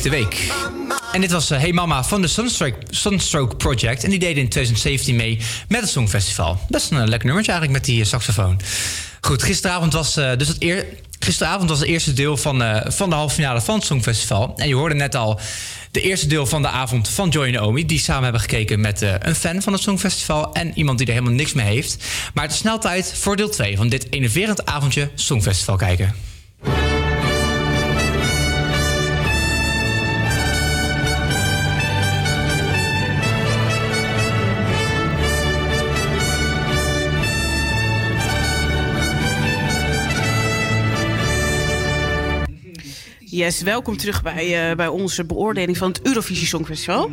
De week. En dit was eh, Hey Mama van de Sunstroke, Sunstroke Project. En die deden in 2017 mee met het Songfestival. Best een eh, lekker nummertje eigenlijk met die eh, saxofoon. Goed, gisteravond was, dus het eer, gisteravond was het eerste deel van, van de halve finale van het Songfestival. En je hoorde net al de eerste deel van de avond van Joy en Naomi... die samen hebben gekeken met een fan van het Songfestival... en iemand die er helemaal niks mee heeft. Maar het is snel tijd voor deel 2 van dit enerverend avondje Songfestival kijken. Yes, welkom terug bij, eh, bij onze beoordeling van het Eurovisie Songfestival.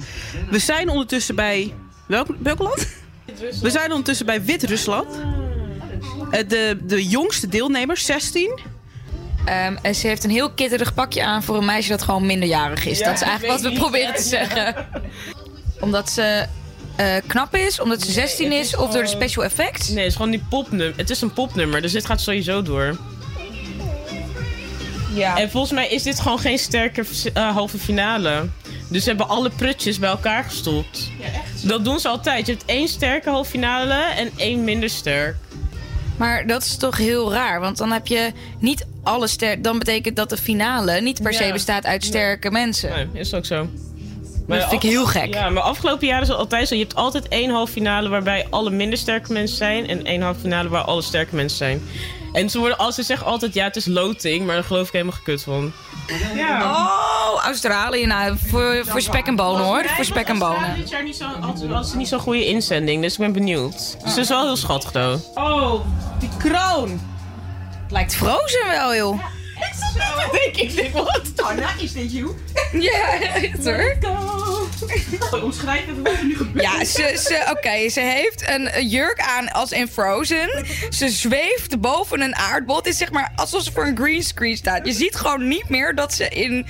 We zijn ondertussen bij... Welk, welk land? We zijn ondertussen bij Wit-Rusland. Eh, de, de jongste deelnemers, 16. Ehm, en ze heeft een heel kitterig pakje aan voor een meisje dat gewoon minderjarig is. Ja, dat is eigenlijk wat we niet, proberen te zeggen. Omdat ze eh, knap is, omdat ze 16 is, of door de special effects? Nee, het is gewoon die popnummer. Het is een popnummer, dus dit gaat sowieso door. Ja. En volgens mij is dit gewoon geen sterke eh, halve finale. Dus ze hebben alle prutjes bij elkaar gestopt. Ja, echt? Dat doen ze altijd. Je hebt één sterke halve finale en één minder sterk. Maar dat is toch heel raar, want dan heb je niet alle sterk. Dan betekent dat de finale niet per se Ja. bestaat uit sterke mensen. Nee, is ook zo. Dat vind ik heel gek. Ja, maar afgelopen jaren is het altijd zo. Je hebt altijd één halve finale waarbij alle minder sterke mensen zijn. En één halve finale waar alle sterke mensen zijn. En ze, worden, als ze zeggen altijd, ja, het is loting. Maar daar geloof ik helemaal gekut van. Oh, Australië. Nou, voor, voor spek en bonen hoor. Voor spek en bonen. Dit jaar niet zo, altijd, niet zo'n goede inzending. Dus ik ben benieuwd. Dus het is wel heel schattig, though. Oh, die kroon. Lijkt Frozen wel, joh. Denk ik, denk wat? Oh, nou is dit you. Ja, hoor. Omschrijf even wat er nu gebeurt. Ja, ze, ze, oké, ze heeft een jurk aan als in Frozen. Ze zweeft boven een aardbol. Het is zeg maar alsof ze voor een greenscreen staat. Je ziet gewoon niet meer dat ze, in,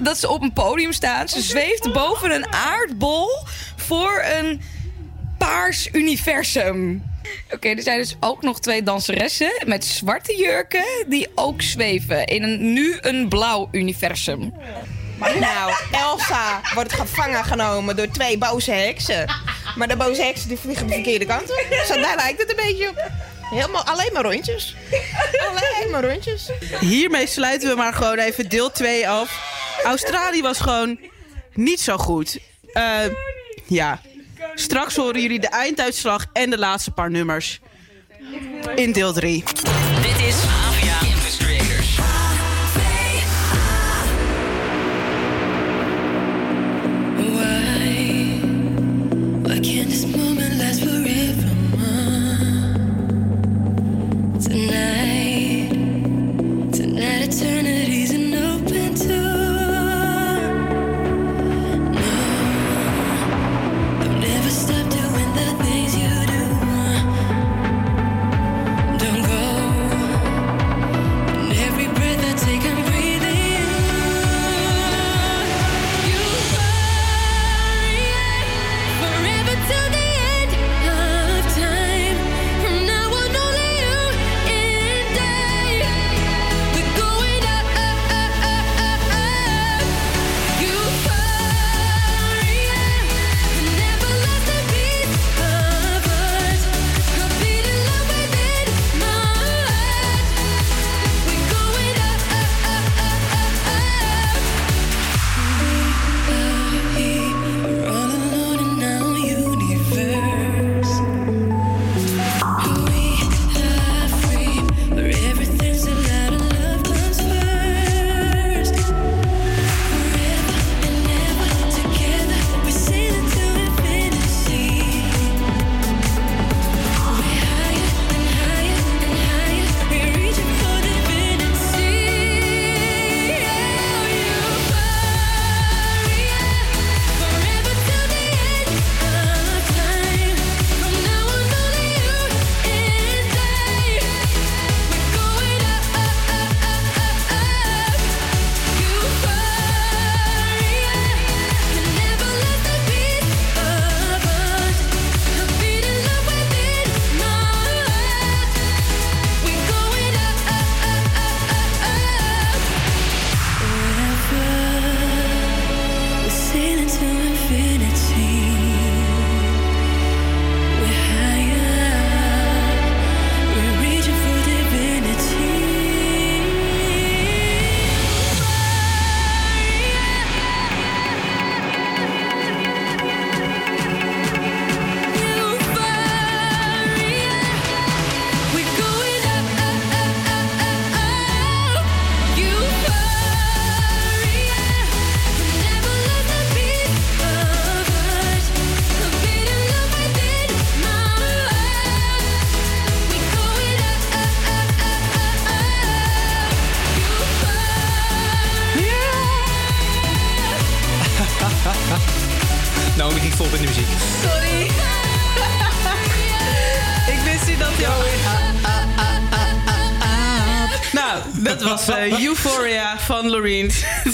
dat ze op een podium staan. Ze zweeft boven een aardbol voor een paars universum. Oké, er zijn dus ook nog twee danseressen met zwarte jurken die ook zweven in een, nu een blauw universum. Nou, Elsa wordt gevangen genomen door twee boze heksen. Maar de boze heksen die vliegen de verkeerde kant op. Zo, daar lijkt het een beetje op. Helemaal, alleen maar rondjes. Alleen maar rondjes. Hiermee sluiten we maar gewoon even deel 2 af. Australië was gewoon niet zo goed. Eh, ja. Straks horen jullie de einduitslag en de laatste paar nummers. In deel 3. Dit is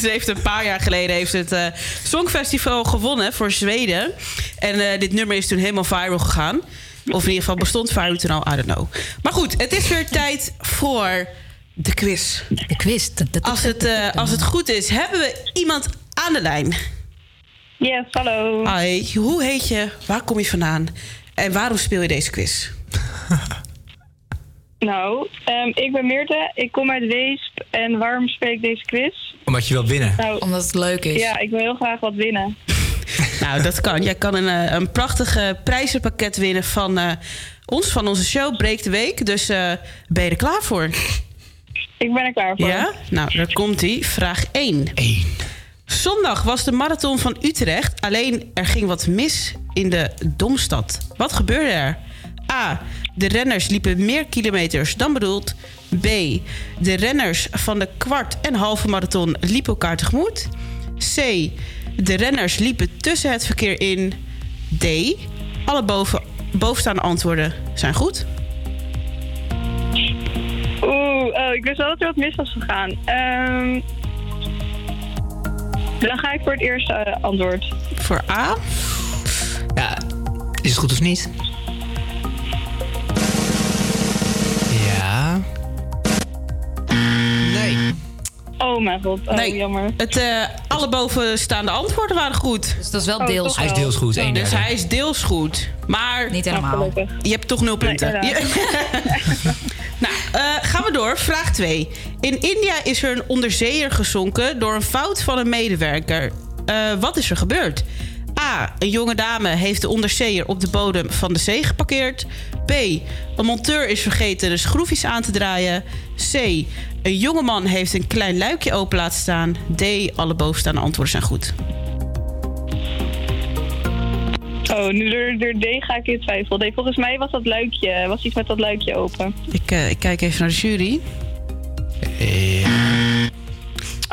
Ze heeft een paar jaar geleden heeft het eh, Songfestival gewonnen voor Zweden. En eh, dit nummer is toen helemaal viral gegaan. Of in ieder geval bestond viral toen al, I don't know. Maar goed, het is weer tijd voor de quiz. De quiz. Als het, eh, als het goed is, hebben we iemand aan de lijn. Yes, hallo. Hi, hoe heet je? Waar kom je vandaan? En waarom speel je deze quiz? *laughs* Nou, ehm, ik ben Meerte, ik kom uit Weesp. En waarom speel ik deze quiz? Omdat je wilt winnen. Nou, Omdat het leuk is. Ja, ik wil heel graag wat winnen. *laughs* Nou, dat kan. Jij kan een, eh, een prachtig eh, prijzenpakket winnen van eh, ons, van onze show Breek de Week. Dus eh, ben je er klaar voor? Ik ben er klaar voor. Ja? Nou, daar komt ie. Vraag 1. Zondag was de marathon van Utrecht. Alleen er ging wat mis in de Domstad. Wat gebeurde er? A. De renners liepen meer kilometers dan bedoeld. B. De renners van de kwart en halve marathon liepen elkaar tegemoet. C. De renners liepen tussen het verkeer in. D. Alle boven, bovenstaande antwoorden zijn goed. Oeh, oh, ik wist wel dat er wat mis was gegaan. Ehm, dan ga ik voor het eerste eh, antwoord. Voor A? Ja, is het goed of niet? Ja. Nee. Oh mijn god, oh, Nee, jammer. Het, eh, alle bovenstaande antwoorden waren goed. Dus dat is wel Oh, deels toch Hij is deels goed, één Dus hij is deels goed. Maar Niet helemaal. Gelukkig. je hebt toch nul punten. Nee, *laughs* nou, eh, gaan we door. Vraag 2. In India is er een onderzeeër gezonken door een fout van een medewerker. Eh, wat is er gebeurd? A. Een jonge dame heeft de onderzeeër op de bodem van de zee geparkeerd. B. Een monteur is vergeten de schroefjes aan te draaien. C. Een jongeman heeft een klein luikje open laten staan. D. Alle bovenstaande antwoorden zijn goed. Oh, nu door, door D ga ik in twijfel. Nee, volgens mij was dat luikje, was iets met dat luikje open. Ik, eh, ik kijk even naar de jury. Ach,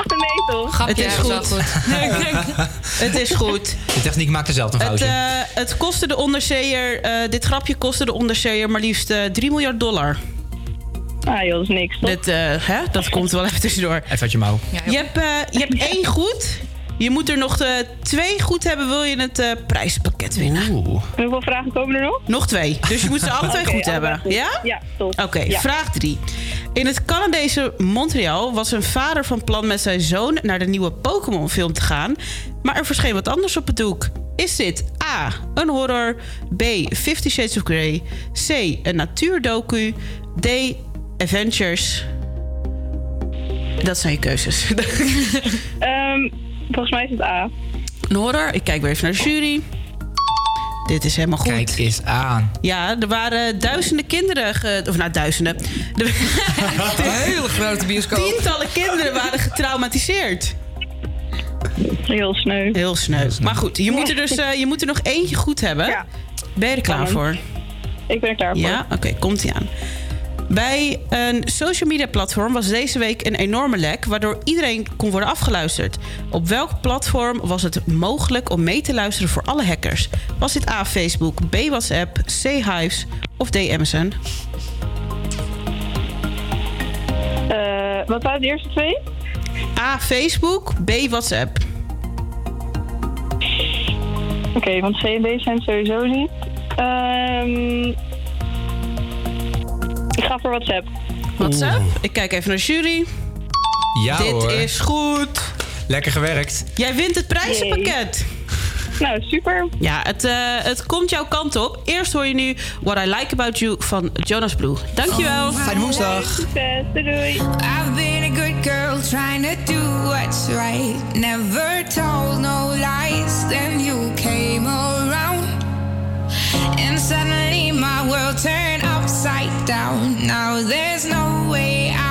*laughs* nee toch? het is goed. *laughs* het is goed. De techniek maakt er zelf een Het, foutje. eh, het kostte de onderzeeër, eh, dit grapje kostte de onderzeeër maar liefst eh 3 miljard dollar. Ah joh, dat is niks toch? Dit, eh, hè? Dat komt wel even tussendoor. Even uit je mouw. Je hebt, eh, je hebt *laughs* één goed. Je moet er nog eh, twee goed hebben, wil je het eh, prijspakket winnen. Hoeveel vragen komen er nog? Nog twee. Dus je moet ze alle twee goed hebben. goed. Ja? Ja, top. Oké, Ja. vraag drie. In het Canadese Montreal was een vader van plan met zijn zoon naar de nieuwe Pokémon-film te gaan. Maar er verscheen wat anders op het doek. Is dit A. Een horror. B. Fifty Shades of Grey. C. Een natuurdoku. D. Adventures. Dat zijn je keuzes. *laughs* Ehm, volgens mij is het A. Een horror. Ik kijk weer even naar de jury. Dit is helemaal goed. Kijk eens aan. Ja, er waren duizenden kinderen... Ge, of nou, duizenden. *laughs* Er- Een hele grote bioscoop. Tientallen kinderen waren getraumatiseerd. Heel sneu. Heel sneu. Maar goed, je moet er dus eh, je moet er nog eentje goed hebben. Ben je er klaar voor? Ik ben er klaar voor. Ja? Oké, komt ie aan. Bij een social media platform was deze week een enorme lek... waardoor iedereen kon worden afgeluisterd. Op welk platform was het mogelijk om mee te luisteren voor alle hackers? Was dit A, Facebook, B, WhatsApp, C, Hives of D, MSN? Eh, wat waren de eerste twee? A, Facebook, B, WhatsApp. Oké, want C en D zijn sowieso niet. Ehm, ik ga voor WhatsApp. WhatsApp? Ik kijk even naar de jury. Ja Dit hoor. is goed. Lekker gewerkt. Jij wint het prijzenpakket. Nou, super. Ja, het, eh, het komt jouw kant op. Eerst hoor je nu What I Like About You van Jonas Blue. Dankjewel. Fijne woensdag. Doei. I've been a good girl trying to do what's right. Never told no lies. Then you came around. And suddenly my world turned upside down. Now there's no way out.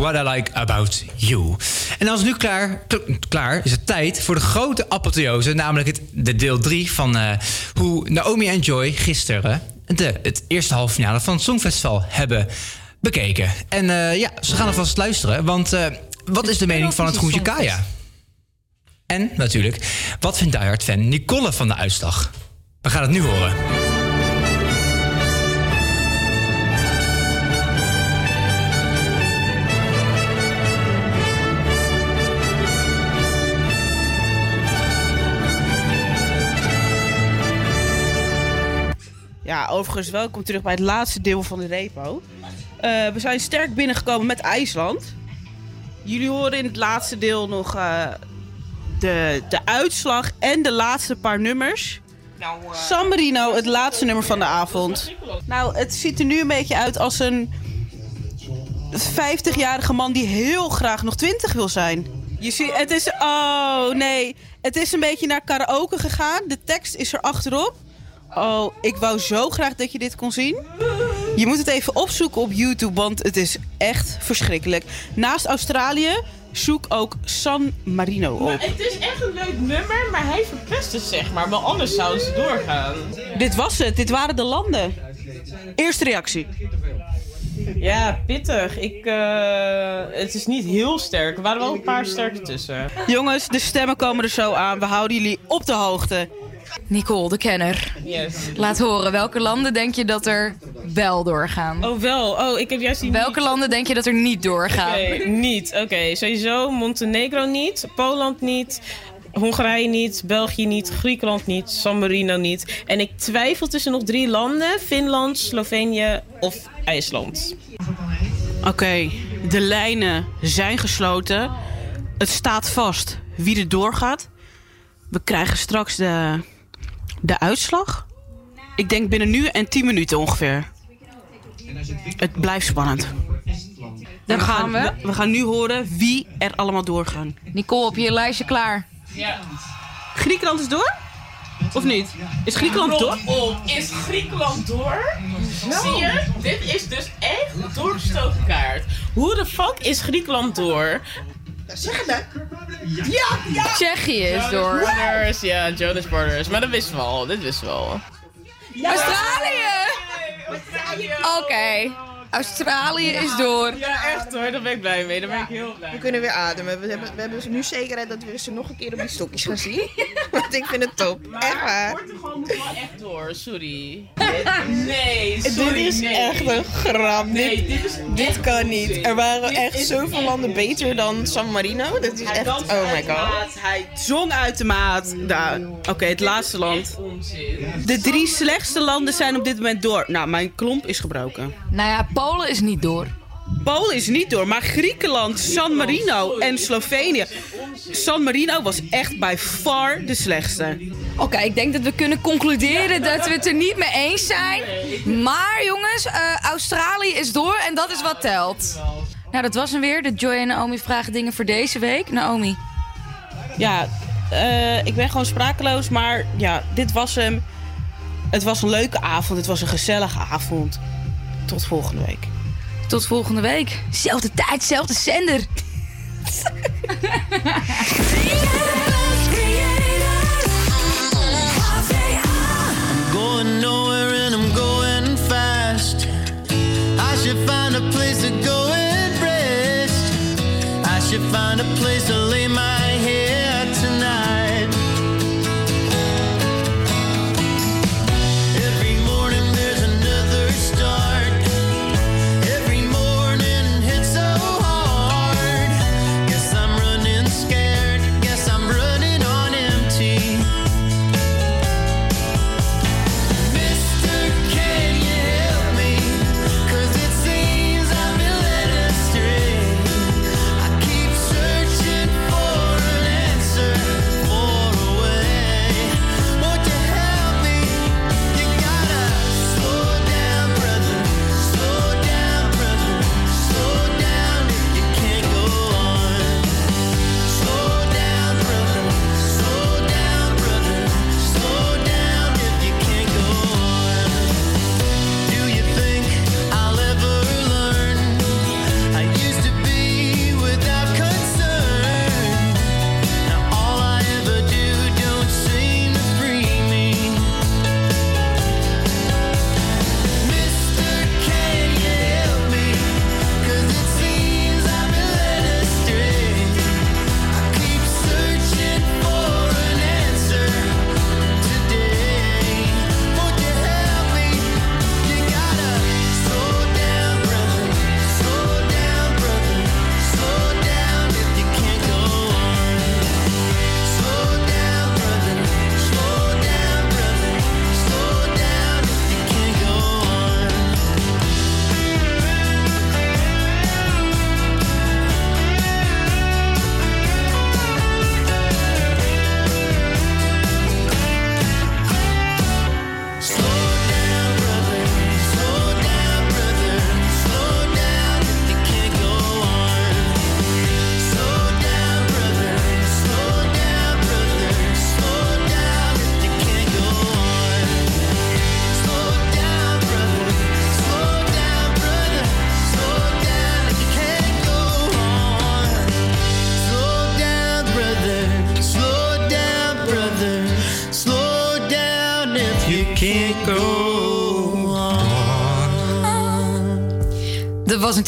What I like about you. En dan is nu klaar, kl- klaar is het tijd voor de grote apotheose. Namelijk het, de deel 3 van eh, hoe Naomi en Joy gisteren de, het eerste halve finale van het Songfestival hebben bekeken. En eh, ja, ze gaan alvast luisteren. Want eh, wat is de mening van het groentje Kaya? En natuurlijk, wat vindt diehard fan Nicole van de uitslag? We gaan het nu horen. Overigens welkom terug bij het laatste deel van de repo. Eh, we zijn sterk binnengekomen met IJsland. Jullie horen in het laatste deel nog eh, de, de uitslag en de laatste paar nummers. San Marino, het laatste nummer van de avond. Nou, het ziet er nu een beetje uit als een 50-jarige man die heel graag nog 20 wil zijn. Je ziet, het is. Oh nee. Het is een beetje naar karaoke gegaan. De tekst is er achterop. Oh, ik wou zo graag dat je dit kon zien. Je moet het even opzoeken op YouTube, want het is echt verschrikkelijk. Naast Australië, zoek ook San Marino op. Het is echt een leuk nummer, maar hij verpest het zeg maar. Want anders zouden ze doorgaan. Dit was het, dit waren de landen. Eerste reactie. Ja, pittig. Ik, eh, het is niet heel sterk. Er waren wel een paar sterke tussen. Jongens, de stemmen komen er zo aan. We houden jullie op de hoogte. Nicole, de kenner. Yes. Laat horen, welke landen denk je dat er wel doorgaan? Oh, wel. Oh, ik heb juist die Welke landen denk je dat er niet doorgaan? Niet. Oké, sowieso Montenegro niet, Poland niet, Hongarije niet, België niet, Griekenland niet, San Marino niet. En ik twijfel tussen nog drie landen: Finland, Slovenië of IJsland. Oké, de lijnen zijn gesloten. Het staat vast wie er doorgaat. We krijgen straks de, de uitslag. Ik denk binnen nu en 10 minuten ongeveer. Het blijft spannend. Daar En gaan we. We gaan nu horen wie er allemaal doorgaan. Nicole, heb je je lijstje klaar? Ja. Griekenland is door? Of niet? Is Griekenland door? op. Is Griekenland door? Zie je? Dit is dus echt een doorgestoken kaart. Hoe de fuck is Griekenland door? Zeg het Ja, ja. Tsjechië is door. Brothers, ja, Jonas Brothers. Maar dat wisten we al, dit wisten we al. Australië! Oké. Australië is door. Ja, echt hoor. Daar ben ik blij mee. Daar ben ik heel blij We kunnen weer ademen. We hebben, we hebben nu zekerheid dat we ze nog een keer op die stokjes gaan zien. *laughs* Want ik vind het top. Echt waar. Portugal moet wel echt door. Sorry. *laughs* Nee, Dit sorry. is nee. echt een grap. Nee, dit, dit is- dit kan niet. Er waren Dit echt is zoveel landen beter dan San Marino. Dat is echt. Oh my god. maat. Hij zong uit de maat. Nou, Oké, het laatste land. De drie slechtste landen zijn op dit moment door. Nou, mijn klomp is gebroken. Nou ja, Polen is niet door. Polen is niet door, maar Griekenland, San Marino en Slovenië. San Marino was echt bij far de slechtste. Oké, ik denk dat we kunnen concluderen dat we het er niet mee eens zijn. Maar jongens, eh, Australië is door en dat is wat telt. Nou, dat was hem weer. De Joy en Naomi vragen dingen voor deze week. Naomi. Ja, eh, ik ben gewoon sprakeloos, maar ja, dit was hem. Het was een leuke avond, het was een gezellige avond. Tot volgende week. Tot volgende week. Zelfde tijd, zelfde zender. *laughs*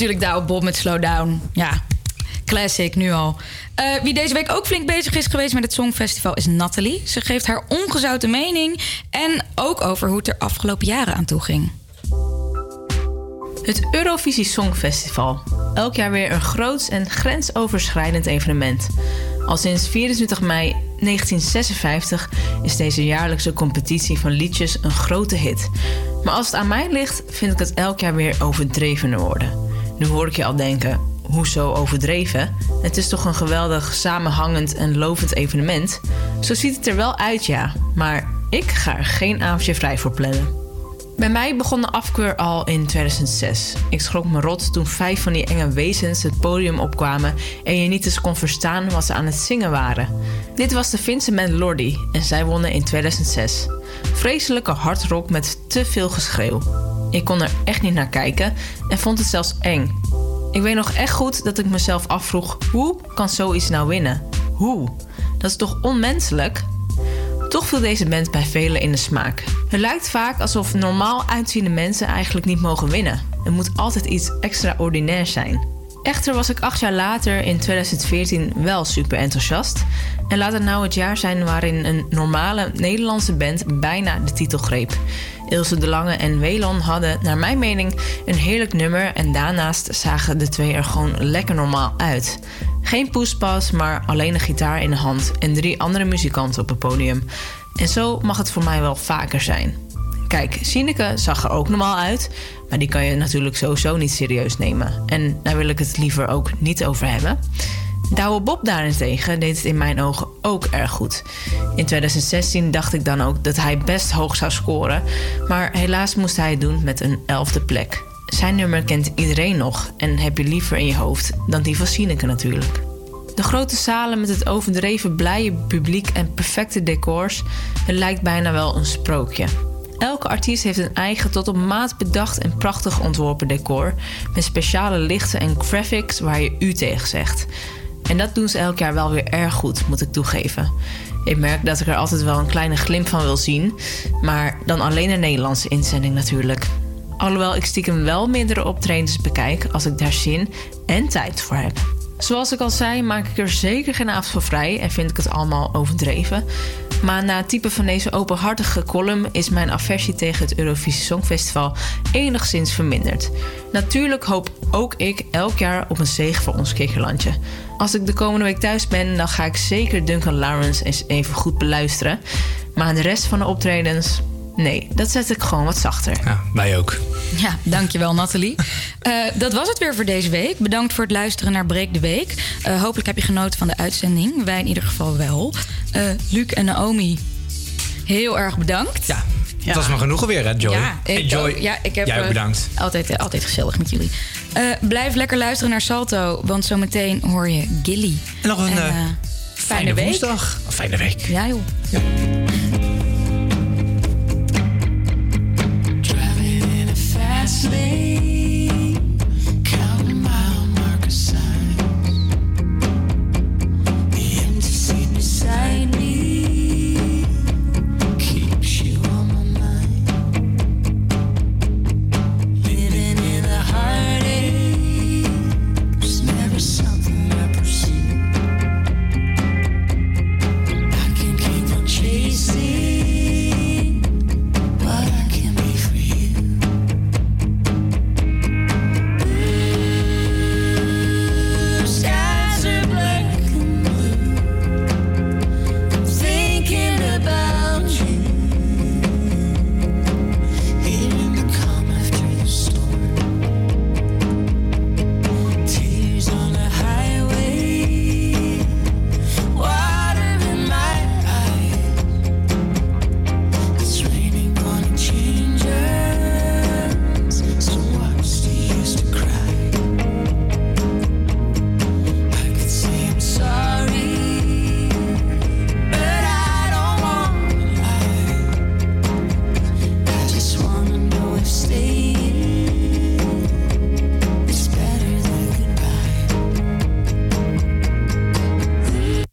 natuurlijk Douwe Bob met Slow Down. Ja, classic nu al. Eh, wie deze week ook flink bezig is geweest met het Songfestival is Nathalie. Ze geeft haar ongezouten mening en ook over hoe het er afgelopen jaren aan toe ging. Het Eurovisie Songfestival. Elk jaar weer een groots en grensoverschrijdend evenement. Al sinds 24 mei 1956 is deze jaarlijkse competitie van liedjes een grote hit. Maar als het aan mij ligt, vind ik het elk jaar weer overdrevener worden. Nu hoor ik je al denken, hoezo overdreven? Het is toch een geweldig samenhangend en lovend evenement? Zo ziet het er wel uit, ja. Maar ik ga er geen avondje vrij voor plannen. Bij mij begon de afkeur al in 2006. Ik schrok me rot toen vijf van die enge wezens het podium opkwamen en je niet eens kon verstaan wat ze aan het zingen waren. Dit was de Finse band Lordi en zij wonnen in 2006. Vreselijke hardrock met te veel geschreeuw. Ik kon er echt niet naar kijken en vond het zelfs eng. Ik weet nog echt goed dat ik mezelf afvroeg: hoe kan zoiets nou winnen? Hoe? Dat is toch onmenselijk? Toch viel deze band bij velen in de smaak. Het lijkt vaak alsof normaal uitziende mensen eigenlijk niet mogen winnen. Er moet altijd iets extraordinairs zijn. Echter was ik acht jaar later, in 2014, wel super enthousiast. En laat het nou het jaar zijn waarin een normale Nederlandse band bijna de titel greep. Ilse de Lange en Welon hadden, naar mijn mening, een heerlijk nummer. En daarnaast zagen de twee er gewoon lekker normaal uit. Geen poespas, maar alleen een gitaar in de hand en drie andere muzikanten op het podium. En zo mag het voor mij wel vaker zijn. Kijk, Sineke zag er ook normaal uit, maar die kan je natuurlijk sowieso niet serieus nemen. En daar wil ik het liever ook niet over hebben. Douwe Bob daarentegen deed het in mijn ogen ook erg goed. In 2016 dacht ik dan ook dat hij best hoog zou scoren, maar helaas moest hij het doen met een elfde plek. Zijn nummer kent iedereen nog en heb je liever in je hoofd dan die van Sineke natuurlijk. De grote zalen met het overdreven blije publiek en perfecte decors, het lijkt bijna wel een sprookje. Elke artiest heeft een eigen tot op maat bedacht en prachtig ontworpen decor. Met speciale lichten en graphics waar je u tegen zegt. En dat doen ze elk jaar wel weer erg goed, moet ik toegeven. Ik merk dat ik er altijd wel een kleine glimp van wil zien. Maar dan alleen de Nederlandse inzending natuurlijk. Alhoewel ik stiekem wel meerdere optredens bekijk als ik daar zin en tijd voor heb. Zoals ik al zei, maak ik er zeker geen avond voor vrij en vind ik het allemaal overdreven. Maar na het type van deze openhartige column is mijn aversie tegen het Eurovisie Songfestival enigszins verminderd. Natuurlijk hoop ook ik elk jaar op een zege voor ons kikkerlandje. Als ik de komende week thuis ben, dan ga ik zeker Duncan Lawrence eens even goed beluisteren. Maar de rest van de optredens, nee, dat zet ik gewoon wat zachter. Ja, wij ook. Ja, dankjewel Nathalie. Eh, dat was het weer voor deze week. Bedankt voor het luisteren naar Breek de Week. Eh, hopelijk heb je genoten van de uitzending. Wij in ieder geval wel. Eh, Luc en Naomi, heel erg bedankt. Ja, het was maar genoeg weer, hè, Joy? Ja, ik, hey, Joy, ook. ja, ik heb, jij ook bedankt. Altijd, altijd gezellig met jullie. Eh, blijf lekker luisteren naar Salto, want zometeen hoor je Gilly. En nog een En, eh, fijne, week. woensdag. Een fijne week. Ja, joh. last name.